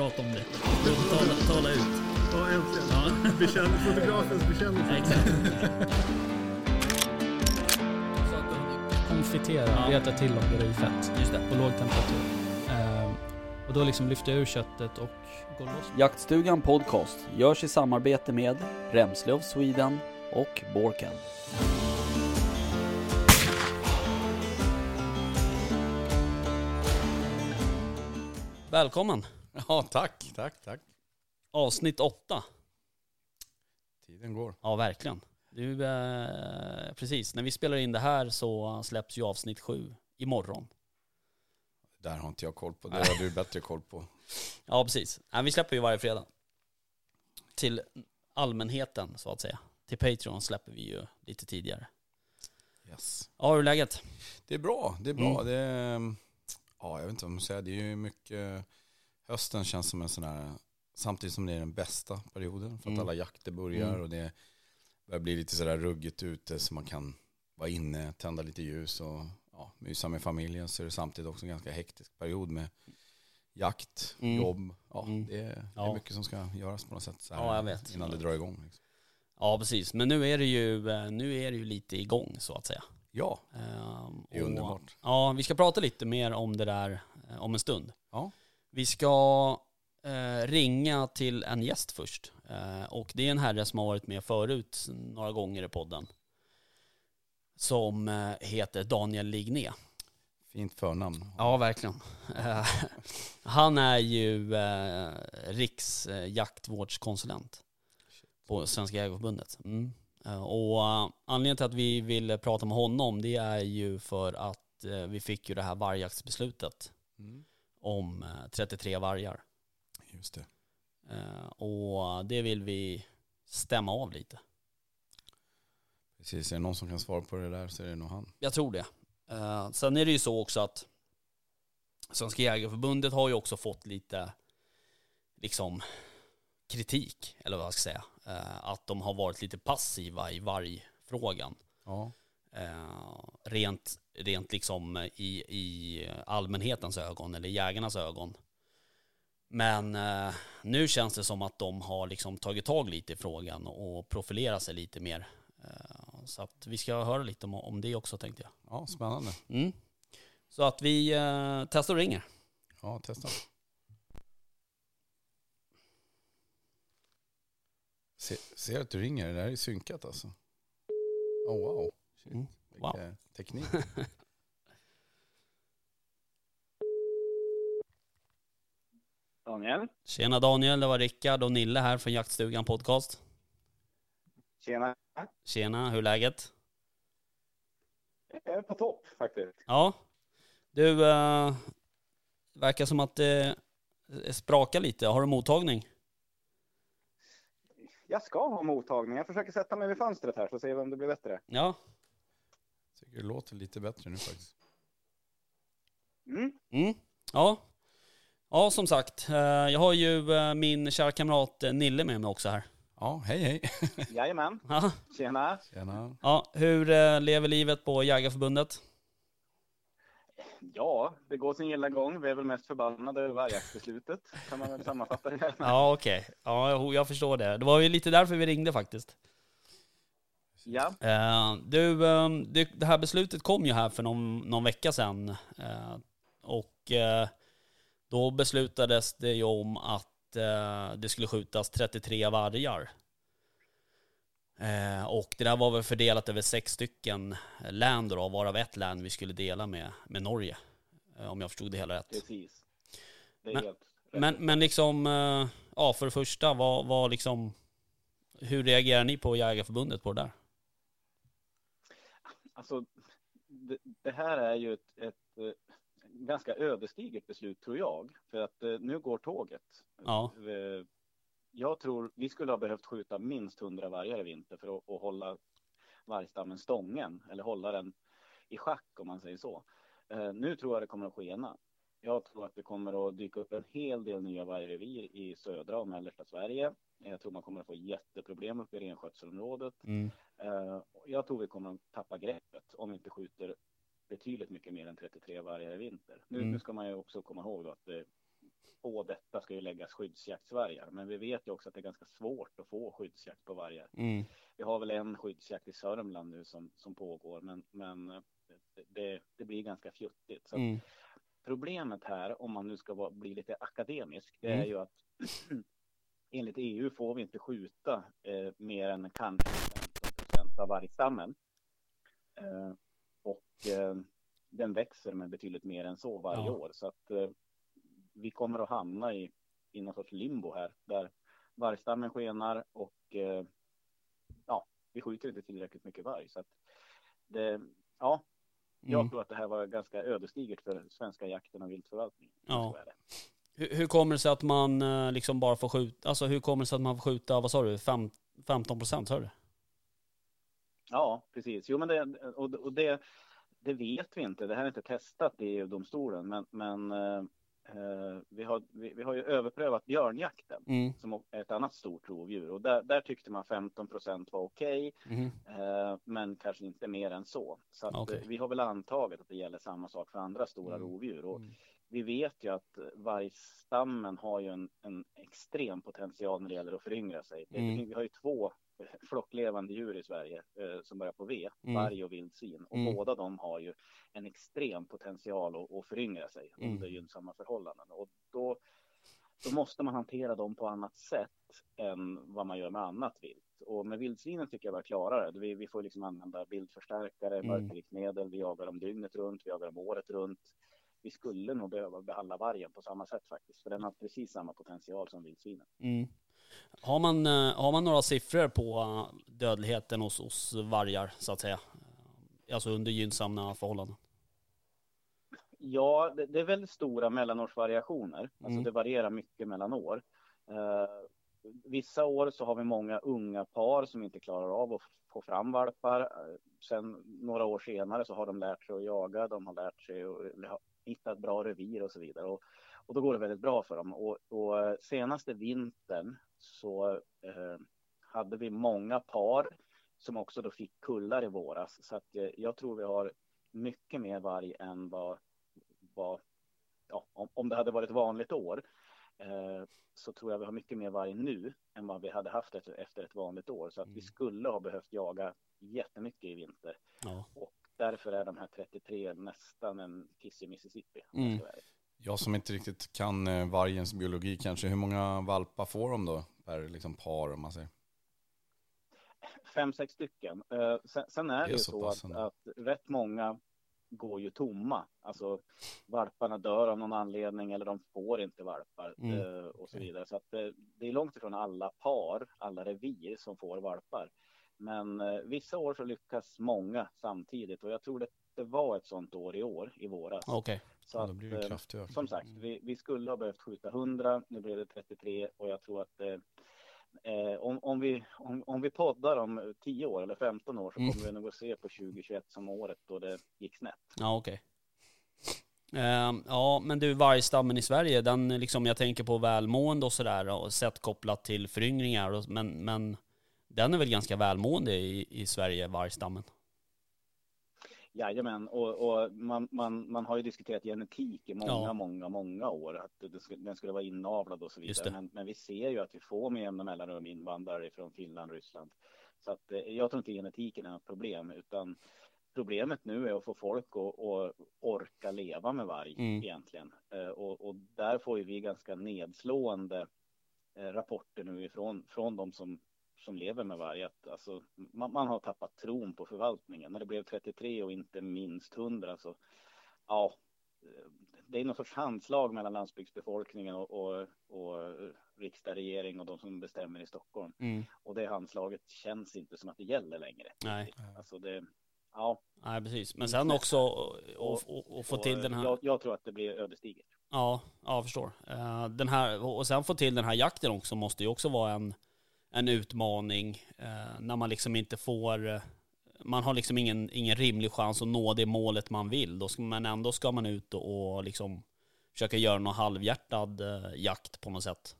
Prata om det. Tala, tala ut. Ja, äntligen. Ja. Bekänn, fotografens bekännelse. Exakt. konfitera, Ja. reta till och göra i fett Just det. på låg temperatur. Ehm, och då liksom lyfter jag ur köttet och går loss. Jaktstugan Podcast görs i samarbete med Remslöv Sweden och Borken. Välkommen. Ja, tack, tack, tack. Avsnitt åtta. Tiden går. Ja, verkligen. Du, eh, precis. När vi spelar in det här så släpps ju avsnitt sju imorgon. Där har inte jag koll på. Det har du bättre koll på. Ja, precis. Nej, vi släpper ju varje fredag. Till allmänheten, så att säga. Till Patreon släpper vi ju lite tidigare. Yes. Ja, hur är läget? Det är bra, det är bra. Mm. Det är, ja, jag vet inte vad man säger. Det är ju mycket, hösten känns som en sån här, samtidigt som det är den bästa perioden. För att Mm. alla jakter börjar Mm. och det börjar bli lite sådär ruggigt ute så man kan vara inne, tända lite ljus och ja, mysa med familjen. Så är det samtidigt också en ganska hektisk period med jakt, Mm. jobb. Ja, Mm. det, är, det är mycket som ska göras på något sätt så här, Ja, innan det drar igång. Liksom. Ja, precis. Men nu är det ju, eh, nu är det ju lite igång, så att säga. Ja, Ehm, det är och- underbart. Ja, vi ska prata lite mer om det där eh, om en stund. Ja. Vi ska eh, ringa till en gäst först. Eh, och det är en herre som har varit med förut några gånger i podden. Som eh, heter Daniel Ligné. Fint förnamn. Ja, verkligen. Eh, han är ju eh, riksjaktvårdskonsulent på Svenska Jägareförbundet. Mm. Eh, och eh, anledningen till att vi vill prata med honom det är ju för att vi fick ju det här vargjaktsbeslutet Mm. Om eh, 33 vargar. Just det. Eh, och det vill vi stämma av lite. Precis, är det någon som kan svara på det där så är det nog han. Jag tror det. Eh, sen är det ju så också att Svenska Jägareförbundet har ju också fått lite liksom kritik, eller vad jag ska säga. Eh, att de har varit lite passiva i vargfrågan. Ja. Eh, rent, rent liksom i, i allmänhetens ögon, eller jägarnas ögon. Men eh, nu känns det som att de har liksom tagit tag lite i frågan och profilerat sig lite mer. Eh, så att vi ska höra lite om, om det också tänkte jag. ja, spännande. Mm. Så att vi eh, testar och ringer. Ja, testa. Se, ser att du ringer, det där är synkat alltså. Oh wow. Shit. Mm. Wow. Teknik. Daniel, Tjena Daniel, det var Rickard och Nille här från Jaktstugan Podcast. tjena. Tjena, hur är läget? Jag är på topp faktiskt. Ja, du, eh, verkar som att det sprakar lite. Har du mottagning? Jag ska ha mottagning. Jag försöker sätta mig vid fönstret här så ser vi om det blir bättre. Ja. Tycker det låter lite bättre nu faktiskt. Mm. Mm. Ja. Ja, som sagt. eh, Jag har ju eh, min kära kamrat eh, Nille med mig också här. Ja, hej hej. Jajamän, Ja. tjena. Tjena. Ja, hur lever livet på Jägarförbundet? Ja, det går sin gilla gång. Vi är väl mest förbannade över vargjaktsbeslutet. Kan man väl sammanfatta det. Ja, okej. Ja, jo, jag förstår det. Det var ju lite därför vi ringde faktiskt. Ja, Eh, du, eh, det, här beslutet kom ju här för någon, någon vecka sedan. Eh, och eh, då beslutades det ju om att det skulle skjutas 33 vargar. Och det där var väl fördelat över sex stycken län då, varav ett län vi skulle dela med, med Norge. Om jag förstod det hela rätt. precis. Det är Men- helt rätt. Men, men liksom, ja för det första, vad, vad liksom, hur reagerar ni på Jägarförbundet på det där? Alltså, det, det här är ju ett, ett eh, ganska ödesdigert beslut tror jag. För att eh, nu går tåget. Ja. Eh, Jag tror vi skulle ha behövt skjuta minst 100 vargar i vinter för att, att hålla vargstammen stången eller hålla den i schack om man säger så. Eh, Nu tror jag det kommer att skena. Jag tror att det kommer att dyka upp en hel del nya vargrevir i södra och mellersta Sverige. Jag tror man kommer att få jätteproblem uppe i renskötselområdet. Mm. Eh, Jag tror vi kommer att tappa greppet om vi inte skjuter betydligt mycket mer än 33 vargar i vinter. Nu, Mm. nu ska man ju också komma ihåg att det, på detta ska ju läggas skyddsjaktsvargar. Men vi vet ju också att det är ganska svårt att få skyddsjakt på vargar. Mm. Vi har väl en skyddsjakt i Sörmland nu som, som pågår, men, men eh, det, det blir ganska fjuttigt. Så Mm. Problemet här, om man nu ska vara, bli lite akademisk, det Mm. är ju att enligt EU får vi inte skjuta eh, mer än kanske 15 procent av vargstammen. Eh, och eh, den växer med betydligt mer än så varje Ja. år. Så att eh, vi kommer att hamna i, i någon sorts limbo här, där vargstammen skenar och eh, ja, vi skjuter inte tillräckligt mycket varg. Så att det, ja, jag Mm. tror att det här var ganska ödesdigert för svenska jakten och viltförvaltningen. Ja. Hur kommer det sig att man eh, liksom bara får skjuta, alltså hur kommer det sig att man får skjuta, vad sa du, Fem, 15 procent, sa du? Ja, precis. Jo, men det, och, och det, det vet vi inte. Det här är inte testat i EU-domstolen, men, men eh, eh, vi, har, vi, vi har ju överprövat björnjakten Mm. som är ett annat stort rovdjur och där, där tyckte man 15 procent var okej, Mhm. eh, men kanske inte mer än så. Så Okej. eh, vi har väl antagit att det gäller samma sak för andra stora Mm. rovdjur. Och Mm. Vi vet ju att vargstammen har ju en, en extrem potential när det gäller att föryngra sig. Mm. Vi har ju två flocklevande djur i Sverige eh, som börjar på V, Mm. varg och vildsvin. Och Mm. båda de har ju en extrem potential att, att föryngra sig Mm. under gynnsamma förhållanden. Och då, då måste man hantera dem på annat sätt än vad man gör med annat vilt. Och med vildsvinen tycker jag var klarare. Vi, vi får liksom använda bildförstärkare, Mm. mörkerriktmedel, vi jagar dem dygnet runt, vi jagar dem året runt. Vi skulle nog behöva behandla vargen på samma sätt faktiskt, för den har precis samma potential som vildsvinen. Mm. Har, man, eh, har man några siffror på eh, dödligheten hos, hos vargar, så att säga? Alltså under gynnsamma förhållanden? Ja, det, det är väldigt stora mellanårsvariationer. Alltså Mm. det varierar mycket mellan år. Eh, vissa år så har vi många unga par som inte klarar av att få fram valpar. Eh, Sen några år senare så har de lärt sig att jaga, de har lärt sig att hittat bra revir och så vidare. Och, och då går det väldigt bra för dem. Och, och eh, senaste vintern så eh, hade vi många par som också då fick kullar i våras. Så att eh, jag tror vi har mycket mer varg än vad, vad ja, om, om det hade varit ett vanligt år eh, så tror jag vi har mycket mer varg nu än vad vi hade haft efter, efter ett vanligt år. Så att vi Mm. skulle ha behövt jaga jättemycket i vinter. Ja. Och därför är de här 33 nästan en kiss i Mississippi. Mm. Jag som inte riktigt kan eh, vargens biologi kanske, hur många valpar får de då per liksom, par om man säger? Fem, sex stycken. Eh, sen, sen är det, Det är ju så att, att rätt många går ju tomma. Alltså valparna dör av någon anledning eller de får inte valpar Mm. eh, och så vidare. Så att eh, det är långt ifrån alla par, alla revir som får valpar. Men eh, vissa år så lyckas många samtidigt och jag tror det, det var ett sånt år i år, i våras. Okej. Så Ja, då blir det eh, kraftig ökning. som sagt, vi, vi skulle ha behövt skjuta 100, nu blev det 33 och jag tror att eh, eh, om, om, vi, om, om vi poddar om 10 år eller 15 år så Mm. kommer vi nog att se på 2021 som året då det gick snett. Ja, okej. Ehm, ja, men du, vargstammen i Sverige, den liksom, jag tänker på välmående och sådär, och sett kopplat till föryngringar, och, men, men den är väl ganska välmående i, i Sverige, vargstammen? Jajamän, och, och man, man, man har ju diskuterat genetik i många, Ja. många, många år. Att det den skulle vara inavlad och så vidare. Men, men vi ser ju att vi får med jämna mellanrum invandrare från Finland, Ryssland. Så att, eh, jag tror inte genetiken är något problem, utan problemet nu är att få folk att, att orka leva med varg Mm. egentligen. Eh, Och, och där får ju vi ganska nedslående eh, rapporter nu ifrån från de som som lever med varg. Att, alltså, man, man har tappat tron på förvaltningen. När det blev 33 och inte minst 100 så ja, det är någon sorts handslag mellan landsbygdsbefolkningen och, och, och riksdag, regering och de som bestämmer i Stockholm. Mm. Och det handslaget känns inte som att det gäller längre. Nej. Alltså det, ja. Nej, precis. Men sen också och, och, och få till den här... Jag, jag tror att det blir ödesdigert. Ja, ja, jag förstår. Eh, den här, och sen få till den här jakten också måste ju också vara en, en utmaning eh, när man liksom inte får, eh, man har liksom ingen, ingen rimlig chans att nå det målet man vill. Då ska, men ändå ska man ut och, och liksom försöka göra någon halvhjärtad eh, jakt på något sätt.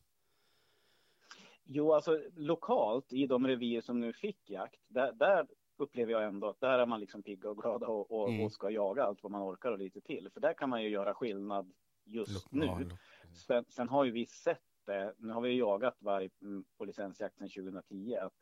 Jo, alltså lokalt i de revir som nu fick jakt, där, där upplever jag ändå att där är man liksom pigga och glada och, och, Mm. och ska jaga allt vad man orkar och lite till. För där kan man ju göra skillnad just Lo- ja, nu. Sen, sen har ju vi sett det, nu har vi jagat varg mm, på licensjakt sedan 2010, att,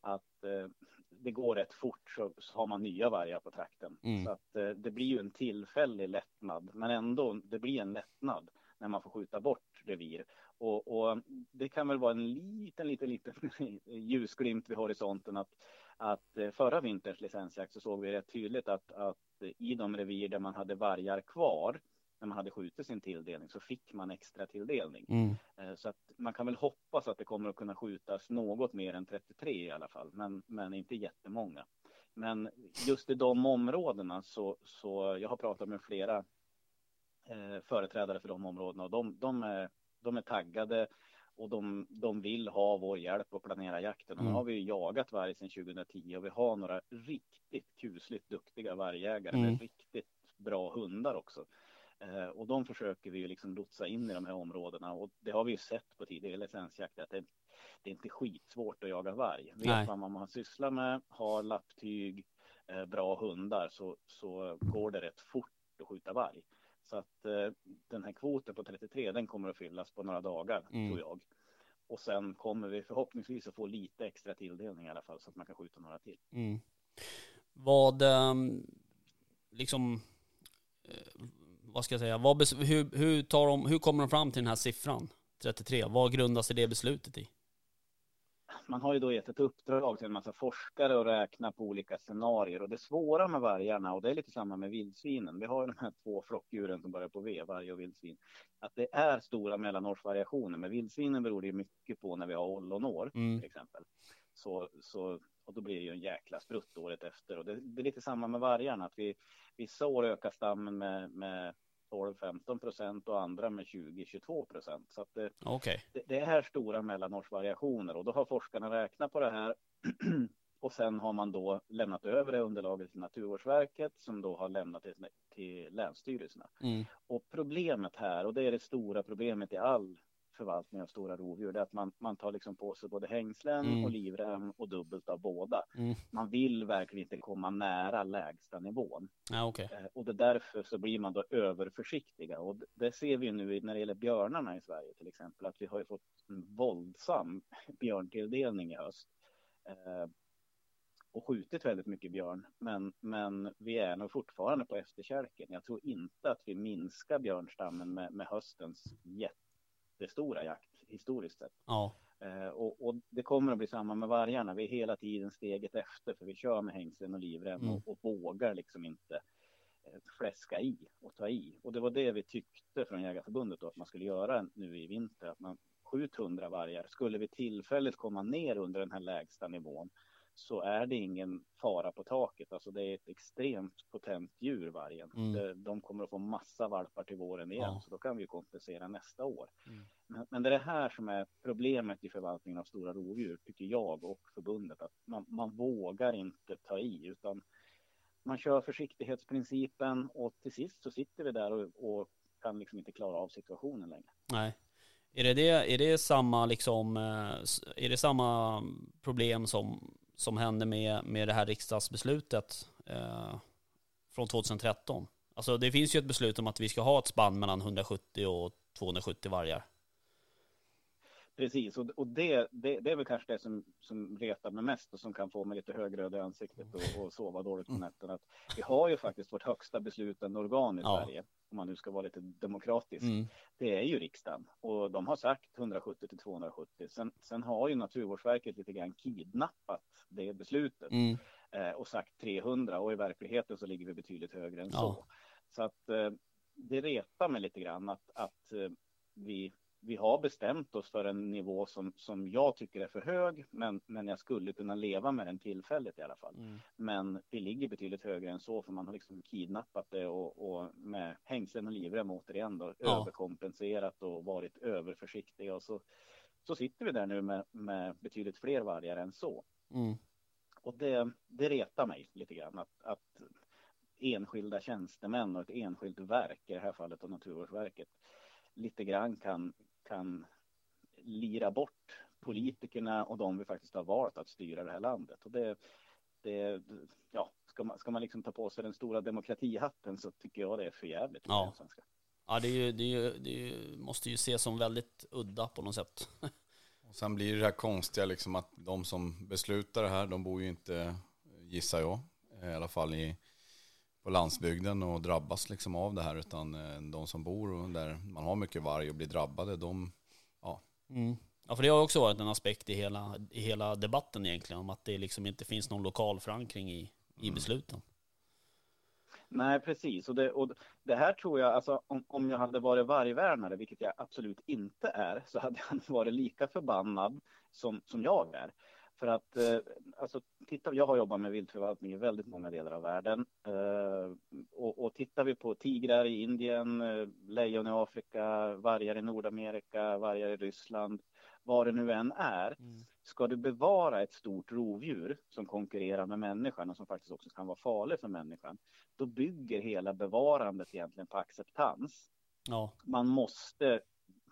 att eh, det går rätt fort så, så har man nya vargar på trakten. Mm. Så att eh, det blir ju en tillfällig lättnad, men ändå, det blir en lättnad när man får skjuta bort revir. Och, och det kan väl vara en liten, liten, liten ljusglimt vid horisonten att, att eh, förra vinterns licensjakt så såg vi rätt tydligt att, att i de revir där man hade vargar kvar när man hade skjutit sin tilldelning så fick man extra tilldelning. Mm. Eh, Så att man kan väl hoppas att det kommer att kunna skjutas något mer än 33 i alla fall, men, men inte jättemånga. Men just i de områdena så, så jag har pratat med flera eh, företrädare för de områdena och de, de, är, de är taggade och de, de vill ha vår hjälp att planera jakten. Och nu Mm. har vi ju jagat varg sedan 2010 och vi har några riktigt kusligt duktiga vargjägare Mm. med riktigt bra hundar också. Eh, och de försöker vi ju liksom lotsa in i de här områdena och det har vi ju sett på tidigare licensjakt att det, det är inte skitsvårt att jaga varg. Nej. Vet man vad man sysslar med, har lapptyg, eh, bra hundar så, så går det rätt fort att skjuta varg. Så att eh, den här kvoten på 33 den kommer att fyllas på några dagar Mm. tror jag. Och sen kommer vi förhoppningsvis att få lite extra tilldelning i alla fall så att man kan skjuta några till. Mm. Vad, ehm, liksom, vad ska jag säga, vad, hur, hur, tar de, hur kommer de fram till den här siffran? 33, vad grundar sig det beslutet i? man har ju då gett ett uppdrag till en massa forskare att räkna på olika scenarier och det svåra med vargarna och det är lite samma med vildsvinen. Vi har ju de här två flockdjuren som börjar på V, varg och vildsvin. Att det är stora mellanårsvariationer. Med vildsvinen beror det mycket på när vi har ollonår Mm. till exempel. Så, så, och då blir det ju en jäkla sprutt året efter. Och det, det är lite samma med vargarna. Att vi, vissa år ökar stammen med, med 12-15 procent och andra med 20-22 procent. Så det, Okej. det, det är stora mellanårsvariationer och då har forskarna räknat på det här och sen har man då lämnat över det underlaget till Naturvårdsverket som då har lämnat det till länsstyrelserna. Mm. Och problemet här, och det är det stora problemet i all förvaltning av stora rovdjur, det är att man, man tar liksom på sig både hängslen Mm. och livrem och dubbelt av båda. Mm. Man vill verkligen inte komma nära lägsta nivån. Ja, okej. Eh, Och det är därför så blir man då överförsiktiga. Och det ser vi nu när det gäller björnarna i Sverige till exempel. Att vi har ju fått en våldsam björntilldelning i höst. Eh, och skjutit väldigt mycket björn. Men, men vi är nog fortfarande på efterkälken. Jag tror inte att vi minskar björnstammen med, med höstens jättestora jakt historiskt sett. Ja. Eh, och, och det kommer att bli samma med vargarna. Vi är hela tiden steget efter för vi kör med hängslen och livrem Mm. och, och vågar liksom inte eh, fläska i och ta i. Och det var det vi tyckte från Jägarförbundet då, att man skulle göra nu i vinter. Att man skjut 100 vargar. Skulle vi tillfälligt komma ner under den här lägsta nivån så är det ingen fara på taket. Alltså det är ett extremt potent djur vargen. Mm. De kommer att få massa valpar till våren igen. Ja. Så då kan vi ju kompensera nästa år. Mm. Men, men det är det här som är problemet i förvaltningen av stora rovdjur, tycker jag och förbundet. Att man, man vågar inte ta i, utan man kör försiktighetsprincipen och till sist så sitter vi där och, och kan liksom inte klara av situationen längre. Nej. Är det, det, är det samma liksom, eh, är det samma problem som, som hände med, med det här riksdagsbeslutet eh, från 2013? Alltså det finns ju ett beslut om att vi ska ha ett spann mellan 170 och 270 vargar. Precis, och, och det, det, det är väl kanske det som, som retar mig mest och som kan få mig lite högröd i ansiktet och, och sova dåligt på nätterna. Att vi har ju faktiskt vårt högsta beslutande organ i Ja. Sverige, om man nu ska vara lite demokratisk. Mm. det är ju riksdagen och de har sagt 170 till 270. Sen, sen har ju Naturvårdsverket lite grann kidnappat det beslutet Mm. eh, och sagt 300 och i verkligheten så ligger vi betydligt högre än Ja. så. Så att eh, det retar mig lite grann att, att eh, vi, vi har bestämt oss för en nivå som, som jag tycker är för hög, men, men jag skulle kunna leva med den tillfälligt i alla fall. Mm. Men vi ligger betydligt högre än så för man har liksom kidnappat det och, och med hängslen och livrem återigen då Ja. överkompenserat och varit överförsiktiga och så, så sitter vi där nu med, med betydligt fler vargar än så. Mm. Och det, det retar mig lite grann att, att enskilda tjänstemän och ett enskilt verk, i det här fallet av Naturvårdsverket, lite grann kan, kan lira bort politikerna och de vi faktiskt har valt att styra det här landet. Och det, det ja, ska man, ska man liksom ta på sig den stora demokratihatten så tycker jag det är för jävligt. Ja. Svenska. Ja, det, är ju, det, är ju, det är ju, måste ju ses som väldigt udda på något sätt. Och sen blir det här konstiga liksom att de som beslutar det här, de bor ju inte, gissar jag, i alla fall i, på landsbygden och drabbas liksom av det här. Utan eh, de som bor där man har mycket varg och blir drabbade, de, ja. Mm. Ja, för det har också varit en aspekt i hela, i hela debatten egentligen, om att det liksom inte finns någon lokal förankring i, i Mm. besluten. Nej, precis. Och det, och det här tror jag, alltså om, om jag hade varit vargvärnare, vilket jag absolut inte är, så hade jag varit lika förbannad som, som jag är. För att, eh, alltså, titta, jag har jobbat med viltförvaltning i väldigt många delar av världen. Eh, och, och tittar vi på tigrar i Indien, eh, lejon i Afrika, vargar i Nordamerika, vargar i Ryssland, vad det nu än är, ska du bevara ett stort rovdjur som konkurrerar med människan och som faktiskt också kan vara farlig för människan, då bygger hela bevarandet egentligen på acceptans. Ja, Man måste,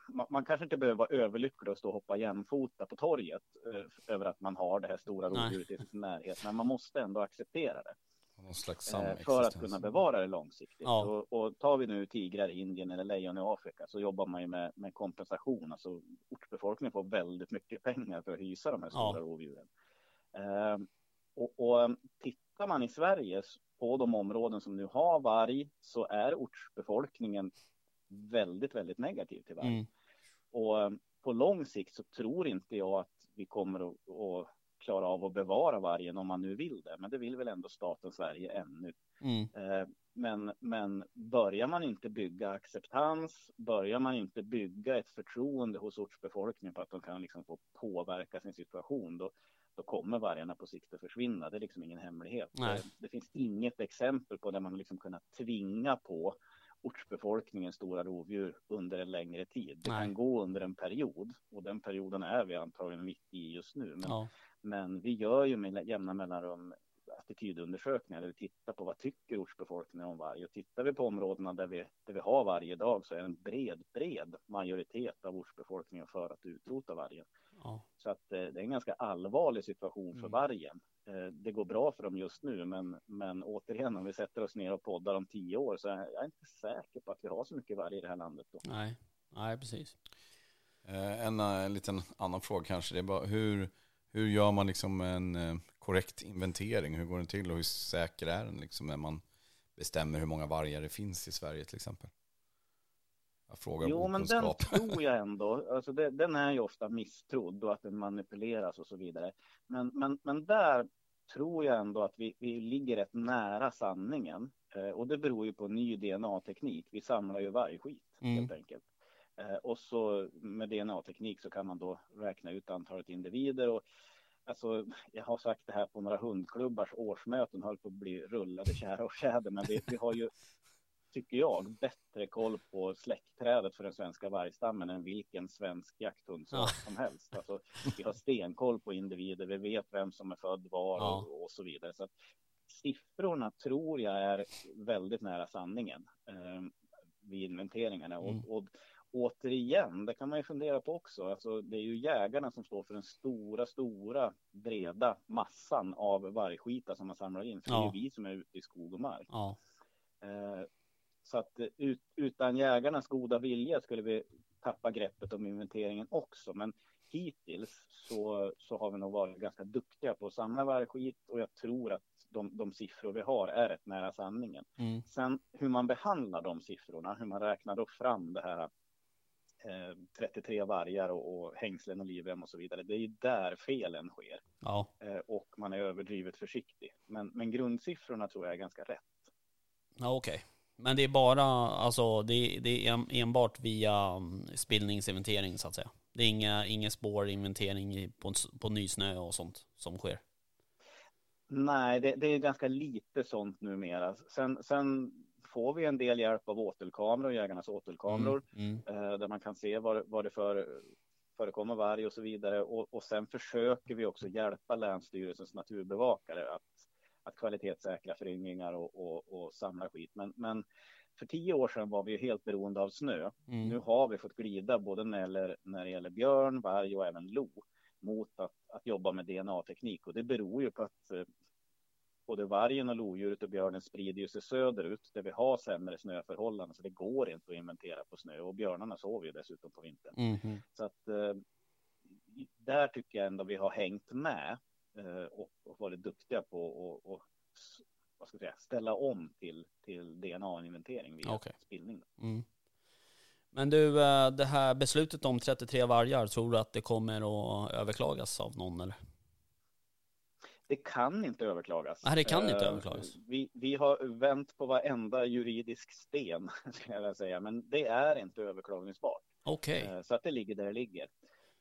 man, man kanske inte behöver vara överlycklig och stå och hoppa jämfota på torget eh, över att man har det här stora rovdjuret i sin närhet, men man måste ändå acceptera det Någon slags eh, för att kunna bevara det långsiktigt. Ja. Och, och tar vi nu tigrar i Indien eller lejon i Afrika så jobbar man ju med, med kompensation. Alltså ortsbefolkningen får väldigt mycket pengar för att hysa de här Ja. stora rovdjuren. Eh, och, och tittar man i Sverige på de områden som nu har varg så är ortsbefolkningen väldigt, väldigt negativ till varg. mm. Och eh, på lång sikt så tror inte jag att vi kommer att, att klara av att bevara vargen om man nu vill det. Men det vill väl ändå staten Sverige ännu. Mm. Eh, Men, men börjar man inte bygga acceptans, börjar man inte bygga ett förtroende hos ortsbefolkningen på att de kan liksom få påverka sin situation, då, då kommer vargarna på sikt att försvinna. Det är liksom ingen hemlighet. Det, det finns inget exempel på där man liksom kunnat tvinga på ortsbefolkningen stora rovdjur under en längre tid. Det Nej. kan gå under en period och den perioden är vi antagligen mitt i just nu. Men ja. men vi gör ju med jämna mellanrum attitydundersökningar där vi tittar på vad tycker ortsbefolkningen om varg. Och tittar vi på områdena där vi, där vi har varje dag så är en bred, bred majoritet av ortsbefolkningen för att utrota vargen. ja. Så att eh, det är en ganska allvarlig situation för Mm. vargen. Eh, det går bra för dem just nu, men, men återigen om vi sätter oss ner och poddar om tio år så är jag inte säker på att vi har så mycket varg i det här landet då. Nej. Nej, precis. Eh, En, eh, en liten annan fråga kanske, det är bara hur, hur gör man liksom en korrekt inventering? Hur går den till och hur säker är den liksom när man bestämmer hur många vargar det finns i Sverige till exempel? Jag frågar Jo, men den tror jag ändå. Alltså det, den är ju ofta misstrodd och att den manipuleras och så vidare. Men, men, men där tror jag ändå att vi, vi ligger rätt nära sanningen. Eh, och det beror ju på ny DNA-teknik. Vi samlar ju vargskit Mm. helt enkelt. Eh, och så med DNA-teknik så kan man då räkna ut antalet individer. Och, alltså, jag har sagt det här på några hundklubbars årsmöten, höll på att bli rullade kära och tjäder. Men vi, vi har ju tycker jag, bättre koll på släktträdet för den svenska vargstammen än vilken svensk jakthund Ja. som helst. Alltså, vi har stenkoll på individer, vi vet vem som är född var Ja. och, och så vidare. Så att siffrorna tror jag är väldigt nära sanningen eh, vid inventeringarna. Mm. Och, och återigen, det kan man ju fundera på också. Alltså, det är ju jägarna som står för den stora, stora, breda massan av vargskita som man samlar in. För det är Ja. vi som är ute i skog och mark. Ja. Eh, Så att eh, ut, utan jägarnas goda vilja skulle vi tappa greppet om inventeringen också. Men hittills så, så har vi nog varit ganska duktiga på att samla vargskit och jag tror att de, de siffror vi har är rätt nära sanningen. Mm. Sen hur man behandlar de siffrorna, hur man räknar då fram det här eh, 33 vargar och, och hängslen och livrem och så vidare. Det är ju där felen sker Ja. eh, och man är överdrivet försiktig. Men, men grundsiffrorna tror jag är ganska rätt. Ja, okej. Men det är bara, alltså det, det är en- enbart via mm, spillningsinventering så att säga. Det är inga, inga spårinventering på, på nysnö och sånt som sker. Nej, det, det är ganska lite sånt numera. Sen, sen får vi en del hjälp av åtelkameror, jägarnas åtelkameror, Mm. eh, där man kan se vad, vad det för, förekommer varg och så vidare. Och, och sen försöker vi också hjälpa Länsstyrelsens naturbevakare att, att kvalitetssäkra föryngringar och, och, och samla skit. Men, men för tio år sedan var vi ju helt beroende av snö. Mm. Nu har vi fått glida både när det gäller, när det gäller björn, varg och även lo mot att, att jobba med DNA-teknik och det beror ju på att eh, både vargen och lodjuret och björnen sprider sig söderut där vi har sämre snöförhållanden så det går inte att inventera på snö och björnarna sover ju dessutom på vintern. Mhm. Så att eh, där tycker jag ändå vi har hängt med och, och varit duktiga på att och, vad ska jag säga, ställa om till, till DNA-inventering via Okej. spillning. Mm. Men du, eh, det här beslutet om 33 vargar, tror du att det kommer att överklagas av någon eller? Det kan inte överklagas. Nej, det kan inte Eh, överklagas. Vi, vi har vänt på varenda juridisk sten, ska jag säga, men det är inte överklagningsbart. Okej. Eh, Så att det ligger där det ligger.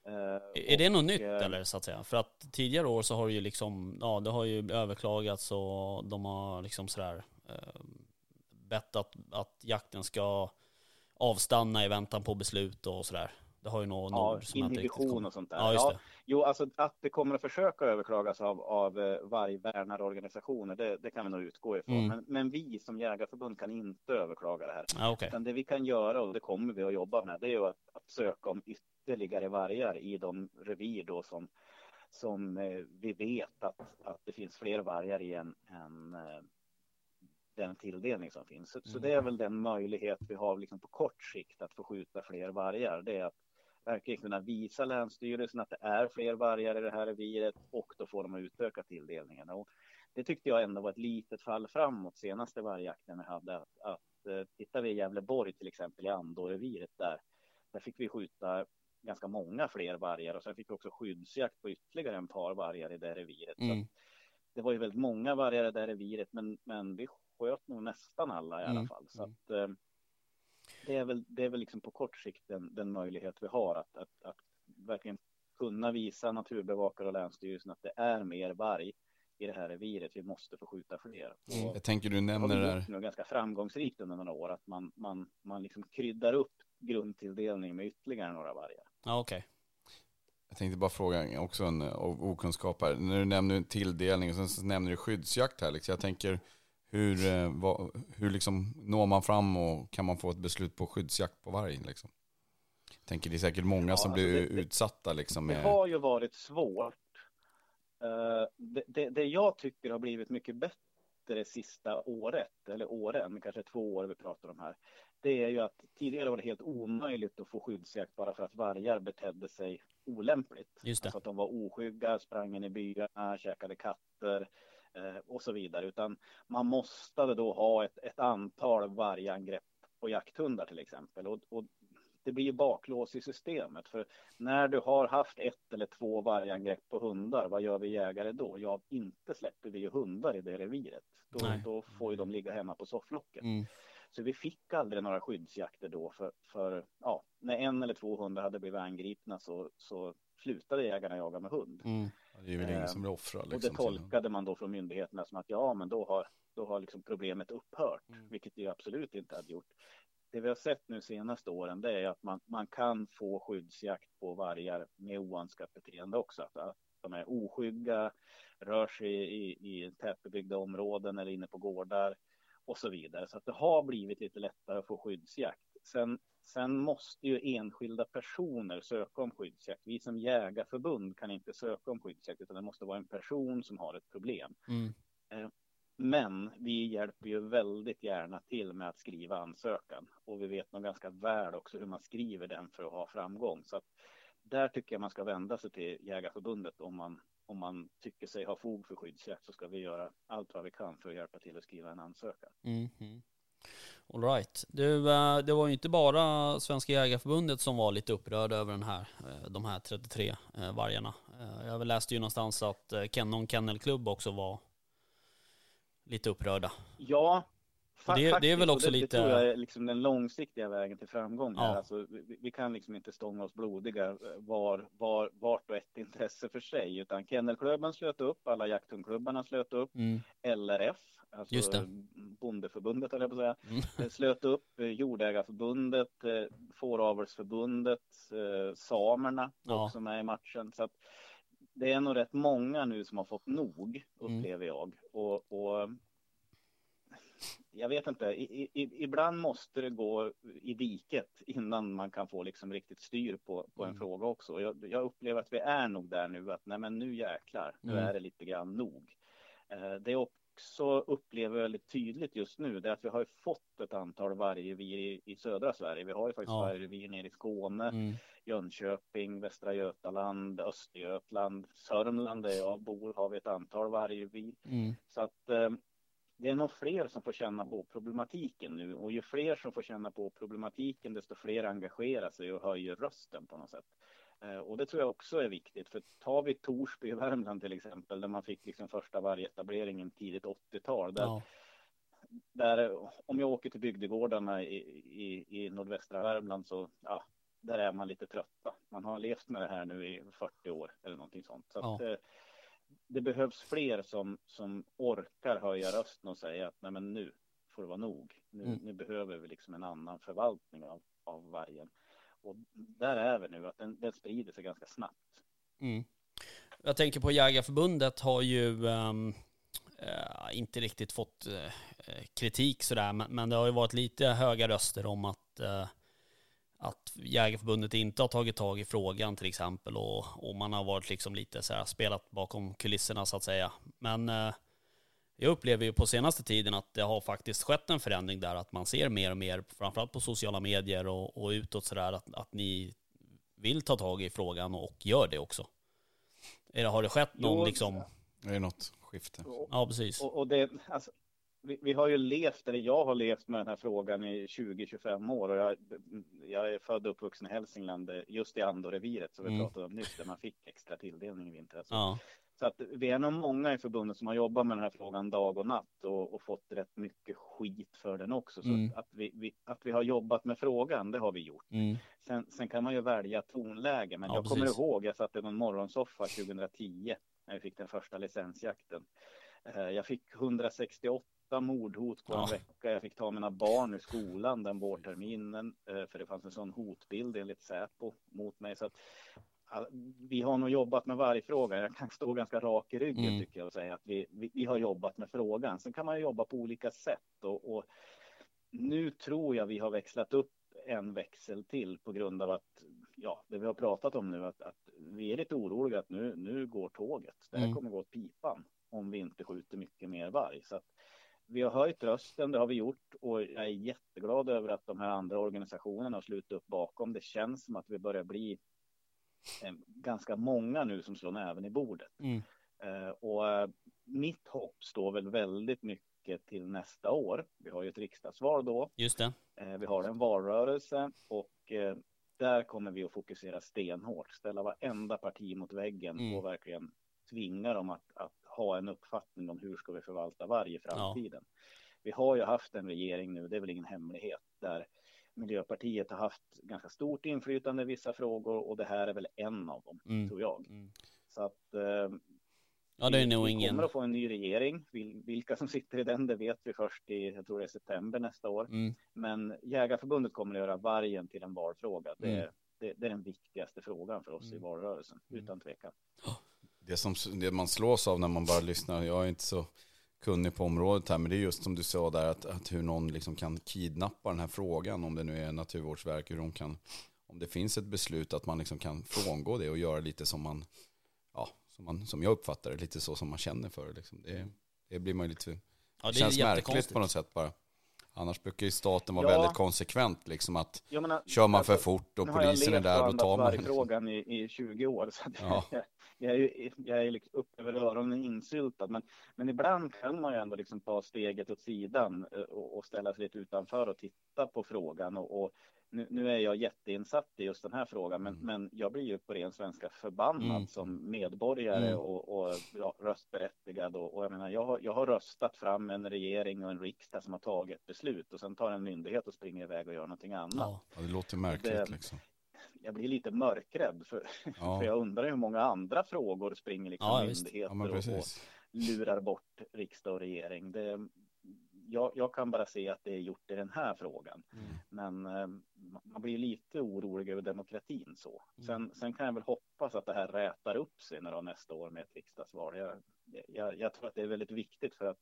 Eh, Är det något nytt eh, eller så att säga? För att tidigare år så har det ju liksom, ja det har ju överklagats och de har liksom sådär eh, bett att, att jakten ska avstanna i väntan på beslut och sådär. Det har ju någon Ja, ord som inhibition och sånt där. Ja, just Ja, det. Jo, alltså att det kommer att försöka överklagas av, av eh, vargvärnarorganisationer, det, det kan vi nog utgå ifrån. Mm. Men, men vi som jägarförbund kan inte överklaga det här. Ja, okej. Utan det vi kan göra, och det kommer vi att jobba med, det är ju att, att söka om ytterligare vargar i de revir då som, som eh, vi vet att, att det finns fler vargar i än, än eh, den tilldelning som finns. Så, så det är väl den möjlighet vi har liksom på kort sikt att få skjuta fler vargar. Det är att verkligen kunna visa Länsstyrelsen att det är fler vargar i det här reviret och då får de utöka tilldelningen. Och det tyckte jag ändå var ett litet fall framåt senaste vargjakten vi hade. Att, att eh, tittar vi i Gävleborg till exempel i Andå-reviret där, där fick vi skjuta ganska många fler vargar och sen fick vi också skyddsjakt på ytterligare en par vargar i det reviret. Mm. det var ju väldigt många vargar i det reviret, men, men vi sköt nog nästan alla i alla Mm. fall. Så att, eh, det är väl, det är väl liksom på kort sikt den, den möjlighet vi har att, att, att verkligen kunna visa naturbevakare och länsstyrelsen att det är mer varg i det här reviret. Vi måste få skjuta fler. Och Jag tänker du nämner det där. ganska framgångsrikt under några år, att man, man, man liksom kryddar upp grundtilldelning med ytterligare några vargar. Ja, okej. Jag tänkte bara fråga också en eh, okunskap här. När du nämner tilldelning och sen så nämner du skyddsjakt här. Liksom. Jag tänker hur, eh, vad, hur liksom når man fram och kan man få ett beslut på skyddsjakt på varg? Liksom? Jag tänker det är säkert många Ja, som alltså blir det- det- utsatta liksom. Det Med, har ju varit svårt. Eh, Det, det, det jag tycker har blivit mycket bättre sista året, eller åren, kanske två år vi pratar om här, det är ju att tidigare var det helt omöjligt att få skyddsjakt bara för att vargar betedde sig olämpligt. Just det. Alltså att de var oskygga, sprang in i byarna, käkade katter eh, och så vidare. Utan man måste då ha ett, ett antal vargangrepp på jakthundar till exempel. Och, och det blir ju baklås i systemet. För när du har haft ett eller två vargangrepp på hundar, vad gör vi jägare då? Ja, inte släpper vi ju hundar i det reviret. Då, då får ju de ligga hemma på sofflocket. Mm. Så vi fick aldrig några skyddsjakter då för, för ja, när en eller två hundar hade blivit angripna så, så slutade jägarna jaga med hund. Mm. det är väl ingen Eh, som blir offrad. Och det Liksom, tolkade man då från myndigheterna som att ja, men då har, då har liksom problemet upphört, Mm. vilket det absolut inte hade gjort. Det vi har sett nu senaste åren, det är att man, man kan få skyddsjakt på vargar med oönskat beteende också. Att, att de är oskygga, rör sig i, i tätbebyggda områden eller inne på gårdar och så vidare. Så att det har blivit lite lättare att få skyddsjakt. Sen, sen måste ju enskilda personer söka om skyddsjakt. Vi som jägarförbund kan inte söka om skyddsjakt, utan det måste vara en person som har ett problem. Mm. Men vi hjälper ju väldigt gärna till med att skriva ansökan och vi vet nog ganska väl också hur man skriver den för att ha framgång. Så att där tycker jag man ska vända sig till Jägarförbundet om man om man tycker sig ha fog för skyddsjakt så ska vi göra allt vad vi kan för att hjälpa till att skriva en ansökan. Mm. mm. All right. Du, eh, det var ju inte bara Svenska Jägareförbundet som var lite upprörda över den här, eh, de här 33 eh, vargarna. Jag läste ju någonstans att Kennon Kennel Club också var lite upprörda. Ja, det- det är väl också det, lite- Det tror jag är liksom den långsiktiga vägen till framgång. Ja. Alltså, vi, vi kan liksom inte stånga oss blodiga eh, var, var, vart och ett intresse för sig, utan Kennelklubben slöt upp, alla jakthundklubbarna slöt upp, Mm. LRF, alltså Just det. Bondeförbundet höll jag på säga, Mm. eh, slöt upp, eh, Jordägarförbundet, Fåravelsförbundet, Samerna Ja. också med i matchen. Så att det är nog rätt många nu som har fått nog, Mm. upplever jag. Och, och jag vet inte, i, i, ibland måste det gå i diket innan man kan få liksom riktigt styr på, på en Mm. fråga också. Jag, jag upplever att vi är nog där nu, att nej men nu jäklar, nu Mm. är det lite grann nog. Eh, det är upp också upplever väldigt tydligt just nu det är att vi har fått ett antal vargrevir i, i södra Sverige. Vi har ju faktiskt Ja. vargrevir nere i Skåne, Mm. Jönköping, Västra Götaland, Östergötland, Sörmland där jag bor har vi ett antal vargrevir. Mm. Så att eh, det är nog fler som får känna på problematiken nu och ju fler som får känna på problematiken desto fler engagerar sig och höjer rösten på något sätt. Eh, och det tror jag också är viktigt för tar vi Torsby i Värmland till exempel där man fick liksom första vargetableringen tidigt 80-tal där, Ja. där om jag åker till bygdegårdarna i, i, i nordvästra Värmland så ja, där är man lite trötta. Man har levt med det här nu i 40 år eller någonting sånt. Så att, Ja. eh, det behövs fler som, som orkar höja rösten och säga att nej men nu får det vara nog. Nu, Mm. nu behöver vi liksom en annan förvaltning av, av vargen. Och där är vi nu, att den, den sprider sig ganska snabbt. Mm. Jag tänker på Jägarförbundet har ju ehm, eh, inte riktigt fått eh, kritik sådär, men, men det har ju varit lite höga röster om att, eh, att Jägarförbundet inte har tagit tag i frågan till exempel och, och man har varit liksom lite så här spelat bakom kulisserna så att säga. Men eh, jag upplever ju på senaste tiden att det har faktiskt skett en förändring där, att man ser mer och mer, framförallt på sociala medier och, och utåt sådär, att, att ni vill ta tag i frågan och gör det också. Är det, har det skett någon Jo, liksom, Det är något skifte. Och, ja precis. och, och det, alltså, vi, vi har ju levt, eller jag har levt med den här frågan i 20-25 år och jag, jag är född och uppvuxen i Hälsingland, eh, just i Andoreviret som vi Mm. pratade om nyss, där man fick extra tilldelning i vintras. Ja, Så att vi är nog många i förbundet som har jobbat med den här frågan dag och natt och, och fått rätt mycket skit för den också. Så Mm. att, vi, vi, att vi har jobbat med frågan, det har vi gjort. mm, Sen, sen kan man ju välja tonläge, men Ja, jag kommer precis. ihåg, jag satt i någon morgonsoffa 2010 när vi fick den första licensjakten. Eh, Jag fick 168 mordhot på en Ja. vecka. Jag fick ta mina barn ur skolan den vårterminen, eh, för det fanns en sån hotbild enligt Säpo mot mig. Så att, vi har nog jobbat med varje fråga. Jag kan stå ganska rak i ryggen Mm. tycker jag och säga att vi, vi, vi har jobbat med frågan. Sen kan man ju jobba på olika sätt och, och nu tror jag vi har växlat upp en växel till på grund av att, ja, det vi har pratat om nu, att, att vi är lite oroliga att nu, nu går tåget. Det här Mm. kommer gå åt pipan om vi inte skjuter mycket mer varg. Så att vi har höjt rösten, det har vi gjort och jag är jätteglad över att de här andra organisationerna har slutit upp bakom. Det känns som att vi börjar bli eh, ganska många nu som slår näven i bordet. mm, Eh, och eh, mitt hopp står väl väldigt mycket till nästa år. Vi har ju ett riksdagsval då. just det. Eh, Vi har en valrörelse och där kommer vi att fokusera stenhårt, ställa varenda parti mot väggen Mm. och verkligen tvinga dem att, att ha en uppfattning om hur ska vi förvalta varg i framtiden. Vi har ju haft en regering nu, det är väl ingen hemlighet, där Miljöpartiet har haft ganska stort inflytande i vissa frågor och det här är väl en av dem, Mm. tror jag. Mm. Så att eh, Ja, det är nog vi ingen... kommer att få en ny regering. Vil- Vilka som sitter i den, det vet vi först i, jag tror det är september nästa år. Mm, Men Jägarförbundet kommer att göra vargen till en valfråga. Det, Mm. det, det är den viktigaste frågan för oss i Mm. valrörelsen, Mm. utan tvekan. Det, som, det man slås av när man bara lyssnar, jag är inte så kunnig på området här, men det är just som du sa där, att, att hur någon liksom kan kidnappa den här frågan, om det nu är Naturvårdsverket, hur de kan, om det finns ett beslut att man liksom kan frångå det och göra lite som man, ja, som, man, som jag uppfattar det, lite så som man känner för det. Liksom. Det, det blir man lite, ja, det, det känns märkligt på något sätt bara. Annars brukar ju staten vara Ja. väldigt konsekvent, liksom att Jag menar, kör man för fort och har jag polisen är levt där, då tar man vargfrågan i, i 20 år. Så att Ja. Jag, är ju jag är liksom upp över öronen insyltad. Men, men ibland kan man ju ändå liksom ta steget åt sidan eh, och, och ställa sig lite utanför och titta på frågan. Och, och nu, nu är jag jätteinsatt i just den här frågan, men, Mm. men jag blir ju på ren svenska förbannad Mm. som medborgare Mm. och, och ja, röstberättigad. Och, och jag menar, jag har, jag har röstat fram en regering och en riksdag som har tagit beslut och sen tar en myndighet och springer iväg och gör någonting annat. Ja, det låter märkligt Det- liksom. Jag blir lite mörkrädd för, Ja, för jag undrar hur många andra frågor springer liksom Ja, myndigheter ja och, lurar bort riksdag och regering. Det, jag, jag kan bara se att det är gjort i den här frågan. Mm. Men eh, man blir lite orolig över demokratin så. Mm. Sen, sen kan jag väl hoppas att det här rätar upp sig när nästa år med ett riksdagsval. Jag, jag, jag tror att det är väldigt viktigt för att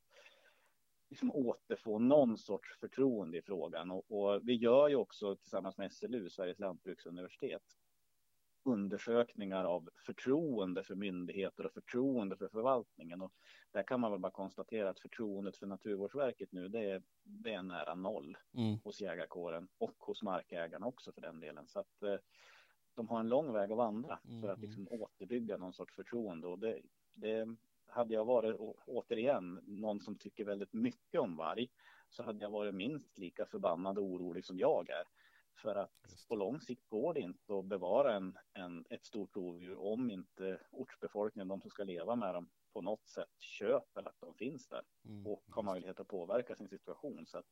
liksom återfå någon sorts förtroende i frågan. Och, och vi gör ju också tillsammans med SLU, Sveriges lantbruksuniversitet, undersökningar av förtroende för myndigheter och förtroende för förvaltningen. Och där kan man väl bara konstatera att förtroendet för Naturvårdsverket nu, det är, det är nära noll Mm. hos jägarkåren och hos markägarna också för den delen. Så att eh, de har en lång väg att vandra för att Mm. liksom återbygga någon sorts förtroende. Och det, det hade jag varit, återigen, någon som tycker väldigt mycket om varg, så hade jag varit minst lika förbannad och orolig som jag är. För att på lång sikt går det inte att bevara en, en, ett stort rovdjur om inte ortsbefolkningen, de som ska leva med dem, på något sätt köper att de finns där Mm. och har möjlighet att påverka sin situation. Så att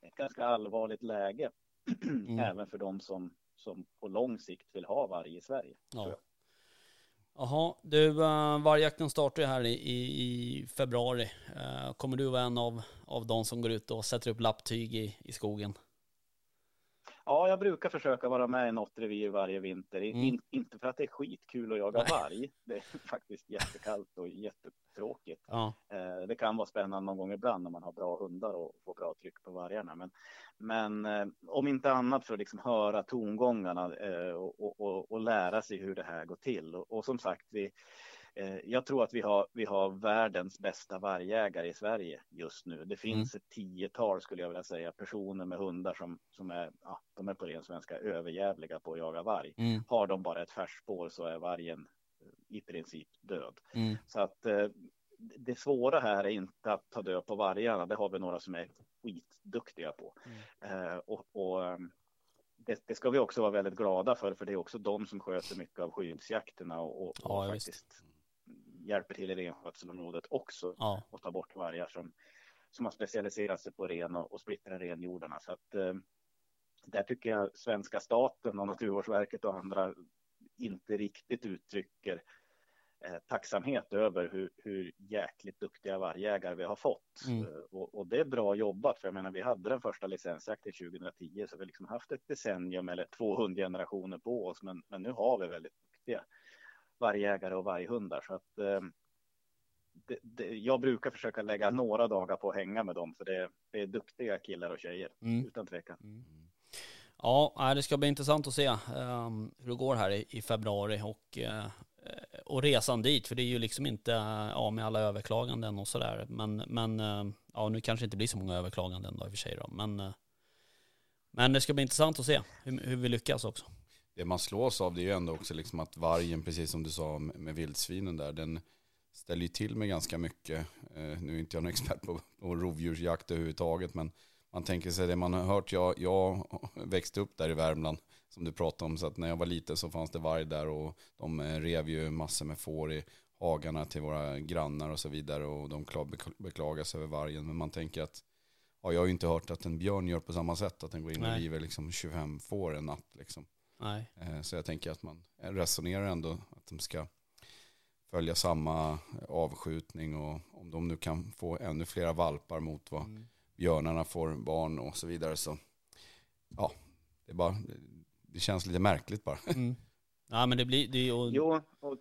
ett ganska allvarligt läge, Mm. även för de som, som på lång sikt vill ha varg i Sverige. Ja. Jaha, du, uh, vargjakten startar ju här i, i, februari. Eh, kommer du vara en av, av de som går ut och sätter upp lapptyg i, i skogen? Ja, jag brukar försöka vara med i något revir varje vinter. Mm. In, inte för att det är skitkul att jaga Nej. varg. Det är faktiskt jättekallt och jättetråkigt. Ja. Eh, det kan vara spännande någon gång ibland när man har bra hundar och får bra tryck på vargarna. Men, men eh, om inte annat för att liksom höra tongångarna eh, och, och, och, och lära sig hur det här går till. Och, som sagt, vi, jag tror att vi har, vi har världens bästa vargjägare i Sverige just nu. Det finns ett tiotal skulle jag vilja säga personer med hundar som, som är, ja, de är på ren svenska överjävliga på att jaga varg. Mm. Har de bara ett färspår så är vargen eh, i princip död. Mm. Så att eh, det svåra här är inte att ta död på vargarna. Det har vi några som är skitduktiga på. Eh, och och ehm, det, det ska vi också vara väldigt glada för, för det är också de som sköter mycket av skyddsjakterna och, och, Ja, och faktiskt hjälper till i renskötselområdet också Ja. och ta bort vargar som, som har specialiserat sig på ren och, och splittra renjordarna. Så att eh, där tycker jag svenska staten och Naturvårdsverket och andra inte riktigt uttrycker eh, tacksamhet över hur, hur jäkligt duktiga vargjägare vi har fått. Mm. Eh, och, och det är bra jobbat, för jag menar, vi hade den första licensjakten 2010, så vi har liksom haft ett decennium eller två hundgenerationer på oss, men, men nu har vi väldigt duktiga vargjägare och varghundar. Så att eh, det, det, jag brukar försöka lägga några dagar på att hänga med dem, för det, det är duktiga killar och tjejer, Mm. utan tvekan. Ja, nej, det ska bli intressant att se ehm, hur det går här i, i februari och, eh, och resan dit. För det är ju liksom inte ja, med alla överklaganden och sådär. Men, men eh, ja, nu kanske det inte blir så många överklaganden då i och för sig då. Men, eh, men det ska bli intressant att se hur, hur vi lyckas också. Det man slås av det är ju ändå också liksom att vargen, precis som du sa med, vildsvinen där, den ställer ju till med ganska mycket. Eh, nu är inte jag någon expert på, på rovdjursjakt överhuvudtaget, men man tänker sig det man har hört. Jag, jag växte upp där i Värmland, som du pratade om, så att när jag var liten så fanns det varg där och de eh, rev ju massor med får i hagarna till våra grannar och så vidare och de kla- beklagar sig över vargen. Men man tänker att, ja, jag har ju inte hört att en björn gör på samma sätt, att den går in och river liksom 25 får en natt liksom. Nej. Eh, Så jag tänker att man resonerar ändå att de ska följa samma avskjutning och om de nu kan få ännu flera valpar mot vad Mm. björnarna får barn och så vidare så ja, det är bara, det känns lite märkligt bara. Mm. Ja men det blir, det är Jo, och,